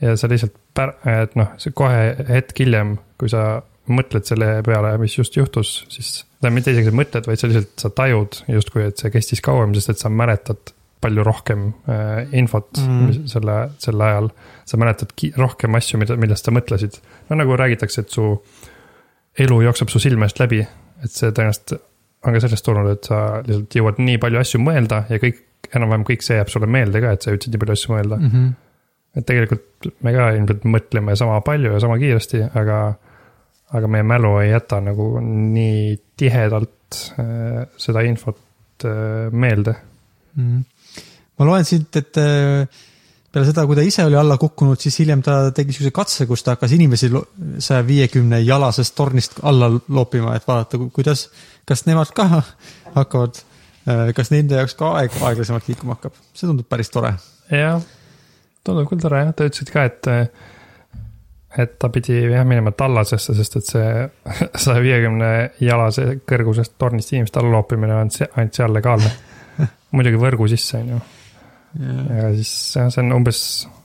ja sa lihtsalt pär-, et noh, see kohe hetk hiljem, kui sa mõtled selle peale, mis just juhtus, siis. tähendab, mitte isegi mõtled, vaid sa lihtsalt, sa tajud justkui, et see kestis kauem, sest et sa mäletad palju rohkem äh, infot mm. selle, sel ajal. sa mäletad rohkem asju, mida, millest sa mõtlesid. no nagu räägitakse, et su elu jookseb su silme eest läbi, et see tõenäoliselt on ka sellest tulnud, et sa lihtsalt jõuad nii palju asju mõelda ja kõik, enam-vähem kõik see jääb sulle meelde ka, et sa jõudsid nii palju asju mõelda mm. -hmm. et tegelikult me ka ilmselt mõtleme sama palju ja sama kiiresti, aga, aga meie mälu ei jäta nagu nii tihedalt äh, seda infot äh, meelde. Mhm. ma loen siit, et äh, peale seda, kui ta ise oli alla kukkunud, siis hiljem ta tegi siukse katse, kus ta hakkas inimesi saja viiekümne jalasest tornist alla loopima, et vaadata, kuidas, kas nemad ka <laughs> hakkavad, kas nende jaoks ka aeg aeglasemalt liikuma hakkab, see tundub päris tore. jah, tundub küll tore jah, ta ütlesid ka, et, et ta pidi jah minema tallasesse, sest et see <laughs> saja viiekümne jalase kõrgusest tornist inimeste alla loopimine on ainult seal legaalne. <laughs> muidugi võrgu sisse, on ju. ja siis jah, see on umbes,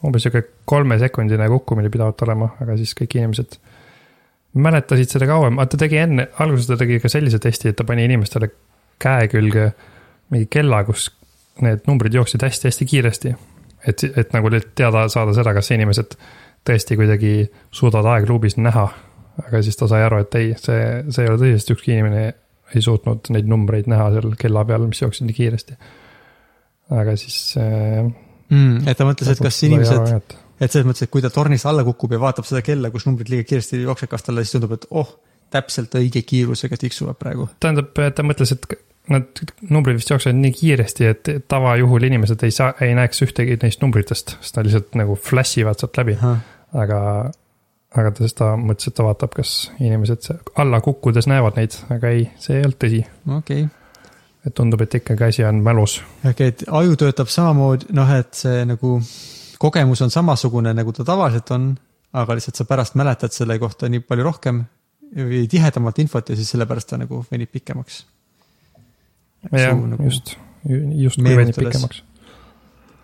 umbes sihuke kolmesekundine kukkumine pidavat olema, aga siis kõik inimesed mäletasid seda kauem, ta tegi enne, alguses ta tegi ka sellise testi, et ta pani inimestele käe külge mingi kella, kus need numbrid jooksid hästi-hästi kiiresti. et, et nagu teada saada seda, kas inimesed tõesti kuidagi suudavad aegluubis näha. aga siis ta sai aru, et ei, see, see ei ole tõsi, sest ükski inimene ei suutnud neid numbreid näha seal kella peal, mis jooksid nii kiiresti. aga siis äh,. mm,. et ta mõtles, et kas inimesed, et selles mõttes, et kui ta tornist alla kukub ja vaatab seda kella, kus numbrid liiga kiiresti jooksevad, kas talle siis tundub, et oh, täpselt õige kiirusega tiksuvad praegu. tähendab, ta mõtles, et nad numbrid vist jooksevad nii kiiresti, et tavajuhul inimesed ei saa, ei näeks ühtegi neist numbritest, sest nad lihtsalt nagu flash ivad sealt läbi. aga, aga ta siis ta mõtles, et ta vaatab, kas inimesed se- alla kukkudes näevad neid, aga ei, see ei olnud tõsi. okei okay., et tundub, et ikkagi asi on mälus. okei, et aju töötab samamoodi, noh, et see nagu, kogemus on samasugune, nagu ta tavaliselt on, aga lihtsalt sa pärast mäletad selle kohta nii palju rohkem või tihedamalt infot ja siis sellepärast ta nagu venib pikemaks. jah, nagu- just, justkui venib meenutades. pikemaks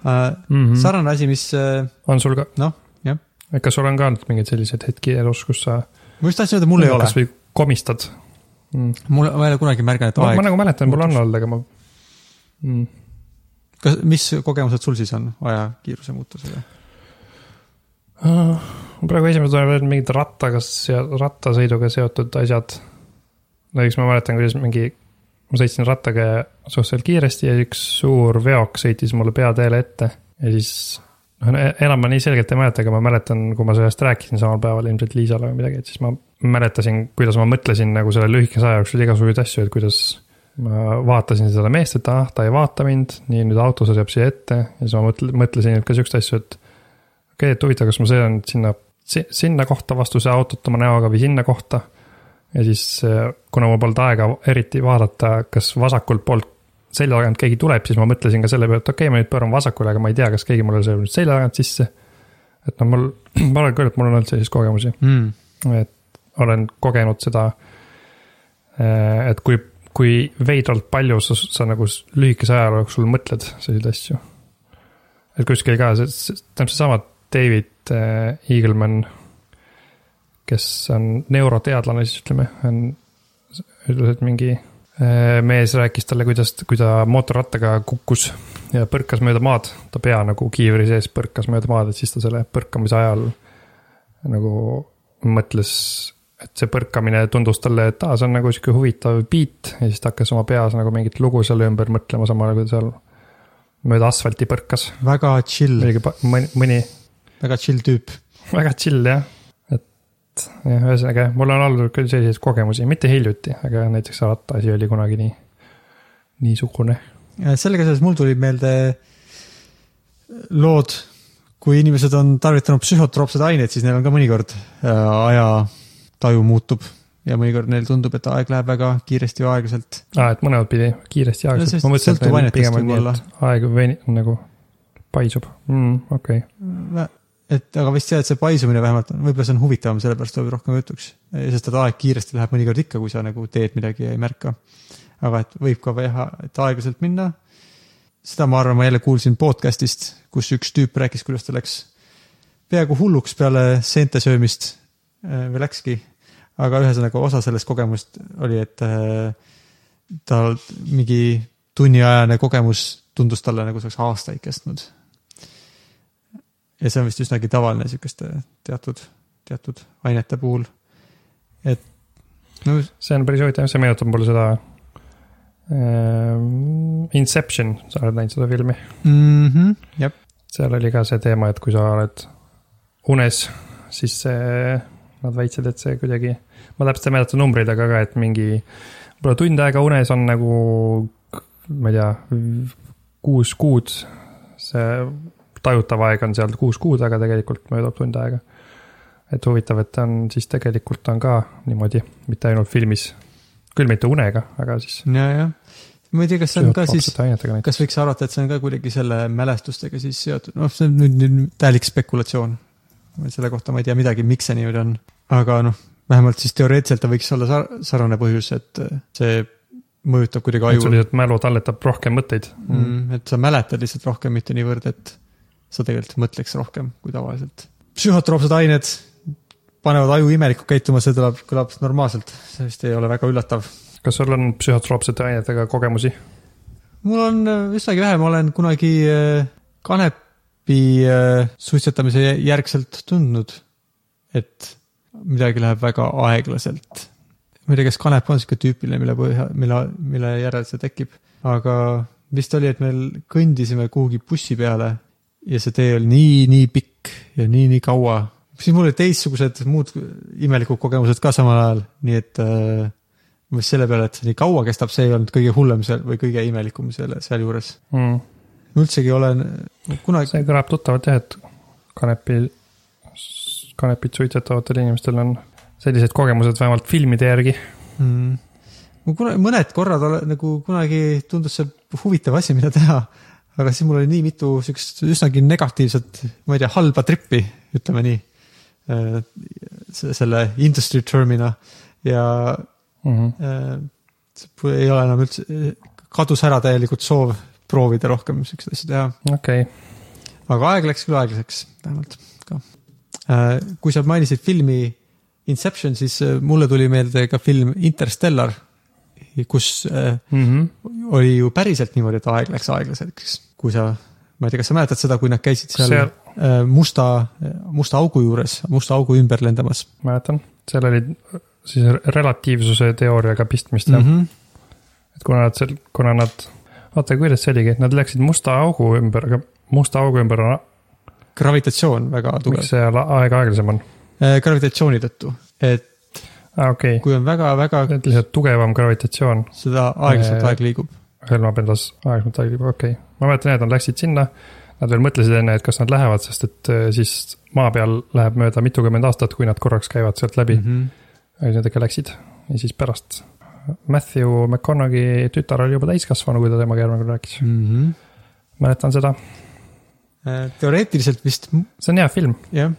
äh,. mm. -hmm. sarnane asi, mis äh, on sul ka, noh, jah, kas sul on ka olnud mingeid selliseid hetki elus, kus sa ma just tahtsin öelda, mul ei ole, kasvõi komistad mm.? mul, ma ei ole kunagi märganud ma, ma aeg, nagu mäletan, mul on olnud, aga ma mm.. kas, mis kogemused sul siis on ajakiiruse muutusega? Uh, praegu esimesed on veel mingid rattaga, rattasõiduga seotud asjad. näiteks ma mäletan, kuidas mingi, ma sõitsin rattaga suhteliselt kiiresti ja üks suur veok sõitis mulle peateele ette ja siis. noh, enam ma nii selgelt ei mäleta, aga ma mäletan, kui ma sellest rääkisin samal päeval ilmselt Liisale või midagi, et siis ma mäletasin, kuidas ma mõtlesin nagu selle lühikese aja jooksul igasuguseid asju, et kuidas ma vaatasin seda meest, et ah, ta ei vaata mind, nii nüüd auto sõidab siia ette ja siis ma mõtle-, mõtlesin ka siukseid asju, et okei okay,, et huvitav, kas ma sõidan sinna, sinna kohta vastu see autot oma näoga või sinna kohta. Ja siis, kuna mul polnud aega eriti vaadata, kas vasakult poolt selja tagant keegi tuleb, siis ma mõtlesin ka selle peale, et okei okay,, ma nüüd pööran vasakule, aga ma ei tea, kas keegi mulle sõidab nüüd selja tagant sisse. et noh, mul, <clears throat> ma arvan küll, et mul on olnud selliseid kogemusi, mm.. et olen kogenud seda. et kui, kui veidralt palju sa, sa nagu lühikese aja jooksul mõtled selliseid asju. et kuskil ka see, see, tähendab seesama David äh, Eagleman, kes on neuroteadlane siis ütleme, on, ütles, et mingi äh, mees rääkis talle, kuidas, kui ta mootorrattaga kukkus ja põrkas mööda maad, ta pea nagu kiivri sees põrkas mööda maad, et siis ta selle põrkamise ajal nagu mõtles, et see põrkamine tundus talle, et aa, see on nagu sihuke huvitav beat ja siis ta hakkas oma peas nagu mingit lugu selle ümber mõtlema, samal ajal kui ta seal mööda asfalti põrkas. väga chill, mõni, mõni väga chill tüüp. <laughs> väga chill jah, jah, ühesõnaga mul on olnud küll selliseid kogemusi, mitte hiljuti, aga näiteks rattaasi oli kunagi nii, niisugune. sellega seoses mul tulid meelde lood, kui inimesed on tarvitanud psühhotroopseid aineid, siis neil on ka mõnikord äh, ajataju muutub ja mõnikord neil tundub, et aeg läheb väga kiiresti või aeglaselt. aa, et mõlemat pidi kiiresti ja No aeglaselt see ma mõtlesin, et pigem on nii, et aeg veni-, nagu paisub mm,, okei okay.. Et aga vist jah, et see paisumine vähemalt, võib-olla see on huvitavam, sellepärast tuleb rohkem jutuks. sest et aeg kiiresti läheb mõnikord ikka, kui sa nagu teed midagi ja ei märka. aga et võib ka teha, et aeglaselt minna. seda ma arvan, ma jälle kuulsin podcast'ist, kus üks tüüp rääkis, kuidas ta läks peaaegu hulluks peale seente söömist äh, või läkski. aga ühesõnaga osa sellest kogemust oli, et äh, tal mingi tunniajane kogemus tundus talle nagu see oleks aastaid kestnud ja see on vist üsnagi tavaline sihukeste teatud, teatud ainete puhul. et no see on päris huvitav, see meenutab mulle seda ähm, Inception, sa oled näinud seda filmi? mm. -hmm, jah, seal oli ka see teema, et kui sa oled unes, siis see, nad väitsid, et see kuidagi, ma täpselt ei mäleta numbreid, aga ka, et mingi võib-olla tund aega unes on nagu, ma ei tea, kuus kuud. see tajutav aeg on seal kuus kuud, aga tegelikult möödub tund aega. et huvitav, et ta on siis tegelikult on ka niimoodi, mitte ainult filmis, küll mitte unega, aga siis. ja, jah. ma ei tea, kas see on ka siis, kas võiks arvata, et see on ka kuidagi selle mälestustega siis seotud, noh, see on nüüd, nüüd täielik spekulatsioon. selle kohta ma ei tea midagi, miks see niimoodi on, aga noh, vähemalt siis teoreetiliselt ta võiks olla sar- sarnane põhjus, et see mõjutab kuidagi aju, lihtsalt mälu talletab rohkem mõtteid mm.. mm, et sa mäletad lihtsalt rohkem, mitte niivõrd, et sa tegelikult mõtleks rohkem kui tavaliselt. psühhotroopsed ained panevad aju imelikult käituma, see tuleb, kõlab normaalselt, see vist ei ole väga üllatav. kas sul on psühhotroopsete ainetega kogemusi? mul on äh, üsnagi vähe, ma olen kunagi äh, kanepi äh, suitsetamise järgselt tundnud, et midagi läheb väga aeglaselt. ma ei tea, kas kanep on sihuke tüüpiline, mille põhja, mille, mille järel see tekib, aga vist oli, et me kõndisime kuhugi bussi peale ja see tee oli nii, nii pikk ja nii, nii kaua. siis mul olid teistsugused muud imelikud kogemused ka samal ajal, nii et äh, mis selle peale, et nii kaua kestab, see ei olnud kõige hullem seal või kõige imelikum selle, sealjuures. Mm. ma üldsegi olen kunagi, see kõlab tuttavalt jah, et kanepi, kanepit suitsetavatel inimestel on sellised kogemused vähemalt filmide järgi. mm, ma kuna-, mõned korrad olen nagu kunagi tundus see huvitav asi, mida teha. Aga siis mul oli nii mitu siukest üsnagi negatiivset, ma ei tea, halba trippi, ütleme nii. selle industry term'ina ja mm. -hmm. äh, ei ole enam üldse, kadus ära täielikult soov proovida rohkem siukseid asju teha. okei okay., aga aeg läks küll aeglaseks, vähemalt ka. kui sa mainisid filmi Inception, siis äh, mulle tuli meelde ka film Interstellar, kus äh, mm -hmm. oli ju päriselt niimoodi, et aeg läks aeglaseks, kui sa, ma ei tea, kas sa mäletad seda, kui nad käisid seal Seal- seal... musta, musta augu juures, musta augu ümber lendamas mäletan, seal oli siis relatiivsuse teooriaga pistmist jah mm. mm, -hmm. et kuna nad seal, kuna nad, oota, kuidas see oligi, et nad läksid musta augu ümber, aga musta augu ümber on, gravitatsioon väga tugev miks, see aeg aeglasem on? gravitatsiooni tõttu, et okay., kui on väga-väga, lihtsalt tugevam gravitatsioon seda aeglaselt Äh, aeg liigub. hõlmab endas aeglaselt aeg liigub, okei okay.. ma mäletan jah, et nad läksid sinna, nad veel mõtlesid enne, et kas nad lähevad, sest et äh, siis maa peal läheb mööda mitukümmend aastat, kui nad korraks käivad sealt läbi mm. -hmm. -hmm. aga siis nad ikka läksid ja siis pärast Matthew McConaughey tütar oli juba täiskasvanu, kui ta temaga järgmine kord rääkis. Mm -hmm. mäletan seda, teoreetiliselt vist see on hea film, jah,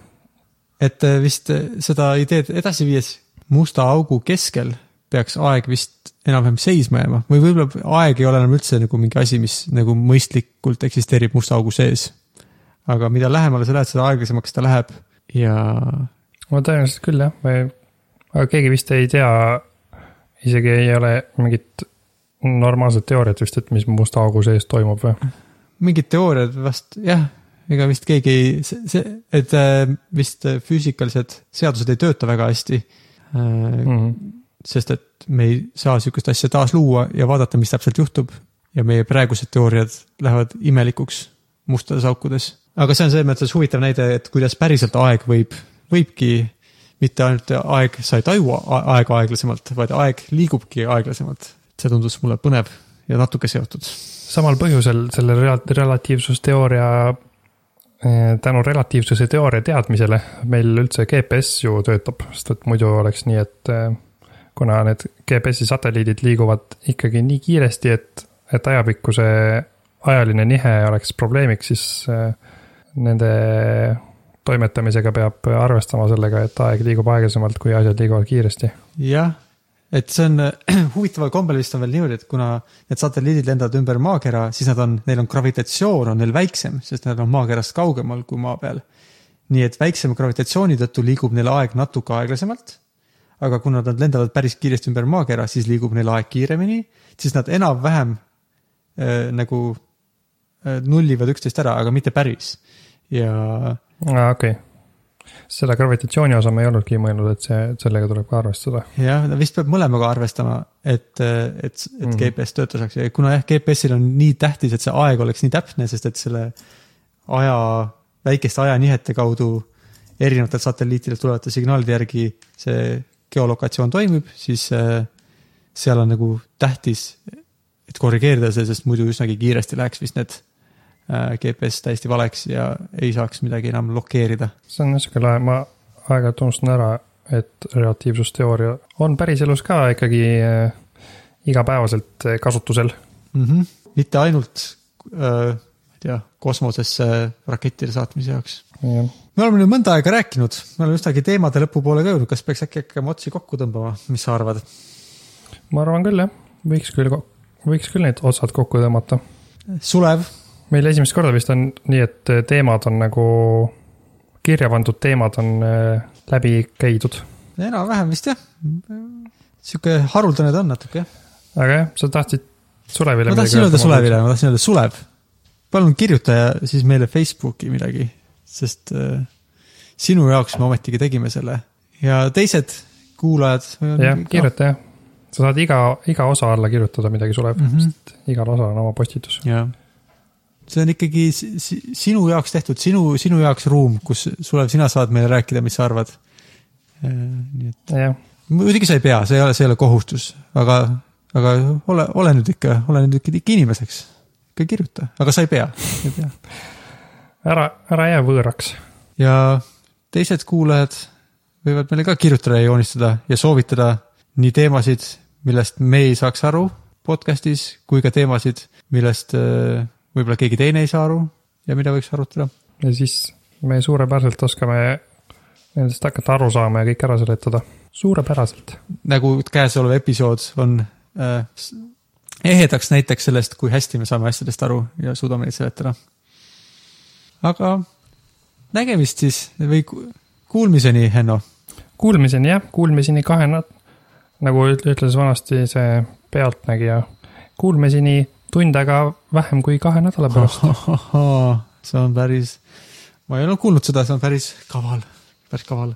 et äh, vist äh, seda ideed edasi viies musta augu keskel peaks aeg vist enam-vähem seisma jääma. Või võib-olla aeg ei ole enam üldse nagu mingi asi, mis nagu mõistlikult eksisteerib musta augu sees. aga mida lähemale sa lähed, seda aeglasemaks ta läheb. Ja no tõenäoliselt küll jah, aga keegi vist ei tea, isegi ei ole mingit normaalset teooriat vist, et mis musta augu sees toimub või? mingid teooriad vast jah, ega vist keegi ei, see, see, et äh, vist füüsikalised seadused ei tööta väga hästi Mm -hmm. sest et me ei saa sihukest asja taas luua ja vaadata, mis täpselt juhtub. ja meie praegused teooriad lähevad imelikuks mustades aukudes. aga see on selles mõttes huvitav näide, et kuidas päriselt aeg võib, võibki mitte ainult aeg, sa ei taju aega aeglasemalt, vaid aeg liigubki aeglasemalt. see tundus mulle põnev ja natuke seotud. samal põhjusel selle rela- relatiivsusteooria, tänu relatiivsuse teooria teadmisele meil üldse GPS ju töötab, sest et muidu oleks nii, et eh, kuna need GPS-i satelliidid liiguvad ikkagi nii kiiresti, et, et ajapikkuse ajaline nihe oleks probleemiks, siis eh, nende toimetamisega peab arvestama sellega, et aeg liigub aeglasemalt, kui asjad liiguvad kiiresti. jah, et see on <clears throat> huvitaval kombel vist on veel niimoodi, et kuna need satelliidid lendavad ümber maakera, siis nad on, neil on gravitatsioon on neil väiksem, sest nad on maakerast kaugemal kui maa peal. nii et väiksema gravitatsiooni tõttu liigub neil aeg natuke aeglasemalt. aga kuna nad lendavad päris kiiresti ümber maakera, siis liigub neil aeg kiiremini, siis nad enam-vähem äh, nagu äh, nullivad üksteist ära, aga mitte päris. ja aa, okei okay.. Seda gravitatsiooni osa ma ei olnudki mõelnud, et see, sellega tuleb ka arvestada. jah, ta vist peab mõlemaga arvestama, et, et, et Mhm. GPS töötaks ja kuna jah, GPS-il on nii tähtis, et see aeg oleks nii täpne, sest et selle aja, väikeste ajanihete kaudu erinevatelt satelliitidelt tulevate signaalide järgi see geolokatsioon toimib, siis äh, seal on nagu tähtis, et korrigeerida see, sest muidu üsnagi kiiresti läheks vist need GPS täiesti valeks ja ei saaks midagi enam lokeerida. see on sihuke lahe, ma aeg-ajalt unustan ära, et relatiivsusteooria on päriselus ka ikkagi äh, igapäevaselt äh, kasutusel. mm. -hmm. mitte ainult äh,, ma ei tea, kosmosesse rakettide saatmise jaoks. me oleme nüüd mõnda aega rääkinud, me oleme üsnagi teemade lõpupoole ka jõudnud, kas peaks äkki hakkama otsi kokku tõmbama, mis sa arvad? ma arvan küll jah, võiks küll, võiks küll need otsad kokku tõmmata. Sulev, meil esimest korda vist on nii, et teemad on nagu, kirja pandud teemad on äh, läbi käidud. enam-vähem vist jah. sihuke haruldane ta on natuke jah. aga jah, sa tahtsid Sulevile ma tahtsin öelda Sulevile, ma tahtsin öelda Sulev. palun kirjuta ja siis meile Facebooki midagi, sest äh, sinu jaoks me ometigi tegime selle ja teised kuulajad. jah, kirjuta jah. sa saad iga, iga osa alla kirjutada midagi Sulev mm. -hmm. sest igal osal on oma postitus. jah, see on ikkagi si- si- sinu jaoks tehtud, sinu, sinu jaoks ruum, kus Sulev, sina saad meile rääkida, mis sa arvad. nii et jah, muidugi sa ei pea, see ei ole, see ei ole kohustus, aga, aga ole, ole nüüd ikka, ole nüüd ikka, ikka inimeseks. ikka kirjuta, aga sa ei pea, ei pea. ära, ära jää võõraks. ja teised kuulajad võivad meile ka kirjutada ja joonistada ja soovitada nii teemasid, millest me ei saaks aru podcast'is, kui ka teemasid, millest äh, võib-olla keegi teine ei saa aru ja mida võiks arutada. ja siis me suurepäraselt oskame nendest hakata aru saama ja kõik ära seletada. suurepäraselt. nagu käesolev episood on äh, ehedaks näiteks sellest, kui hästi me saame asjadest aru ja suudame neid seletada. aga nägemist siis või ku- kuulmiseni, Henno. Kuulmiseni jah, kuulmiseni kahe nat-, nagu üt- ütles vanasti see Pealtnägija, kuulmiseni tund aega vähem kui kahe nädala pärast. <laughs> see on päris, ma ei olnud kuulnud seda, see on päris kaval, päris kaval.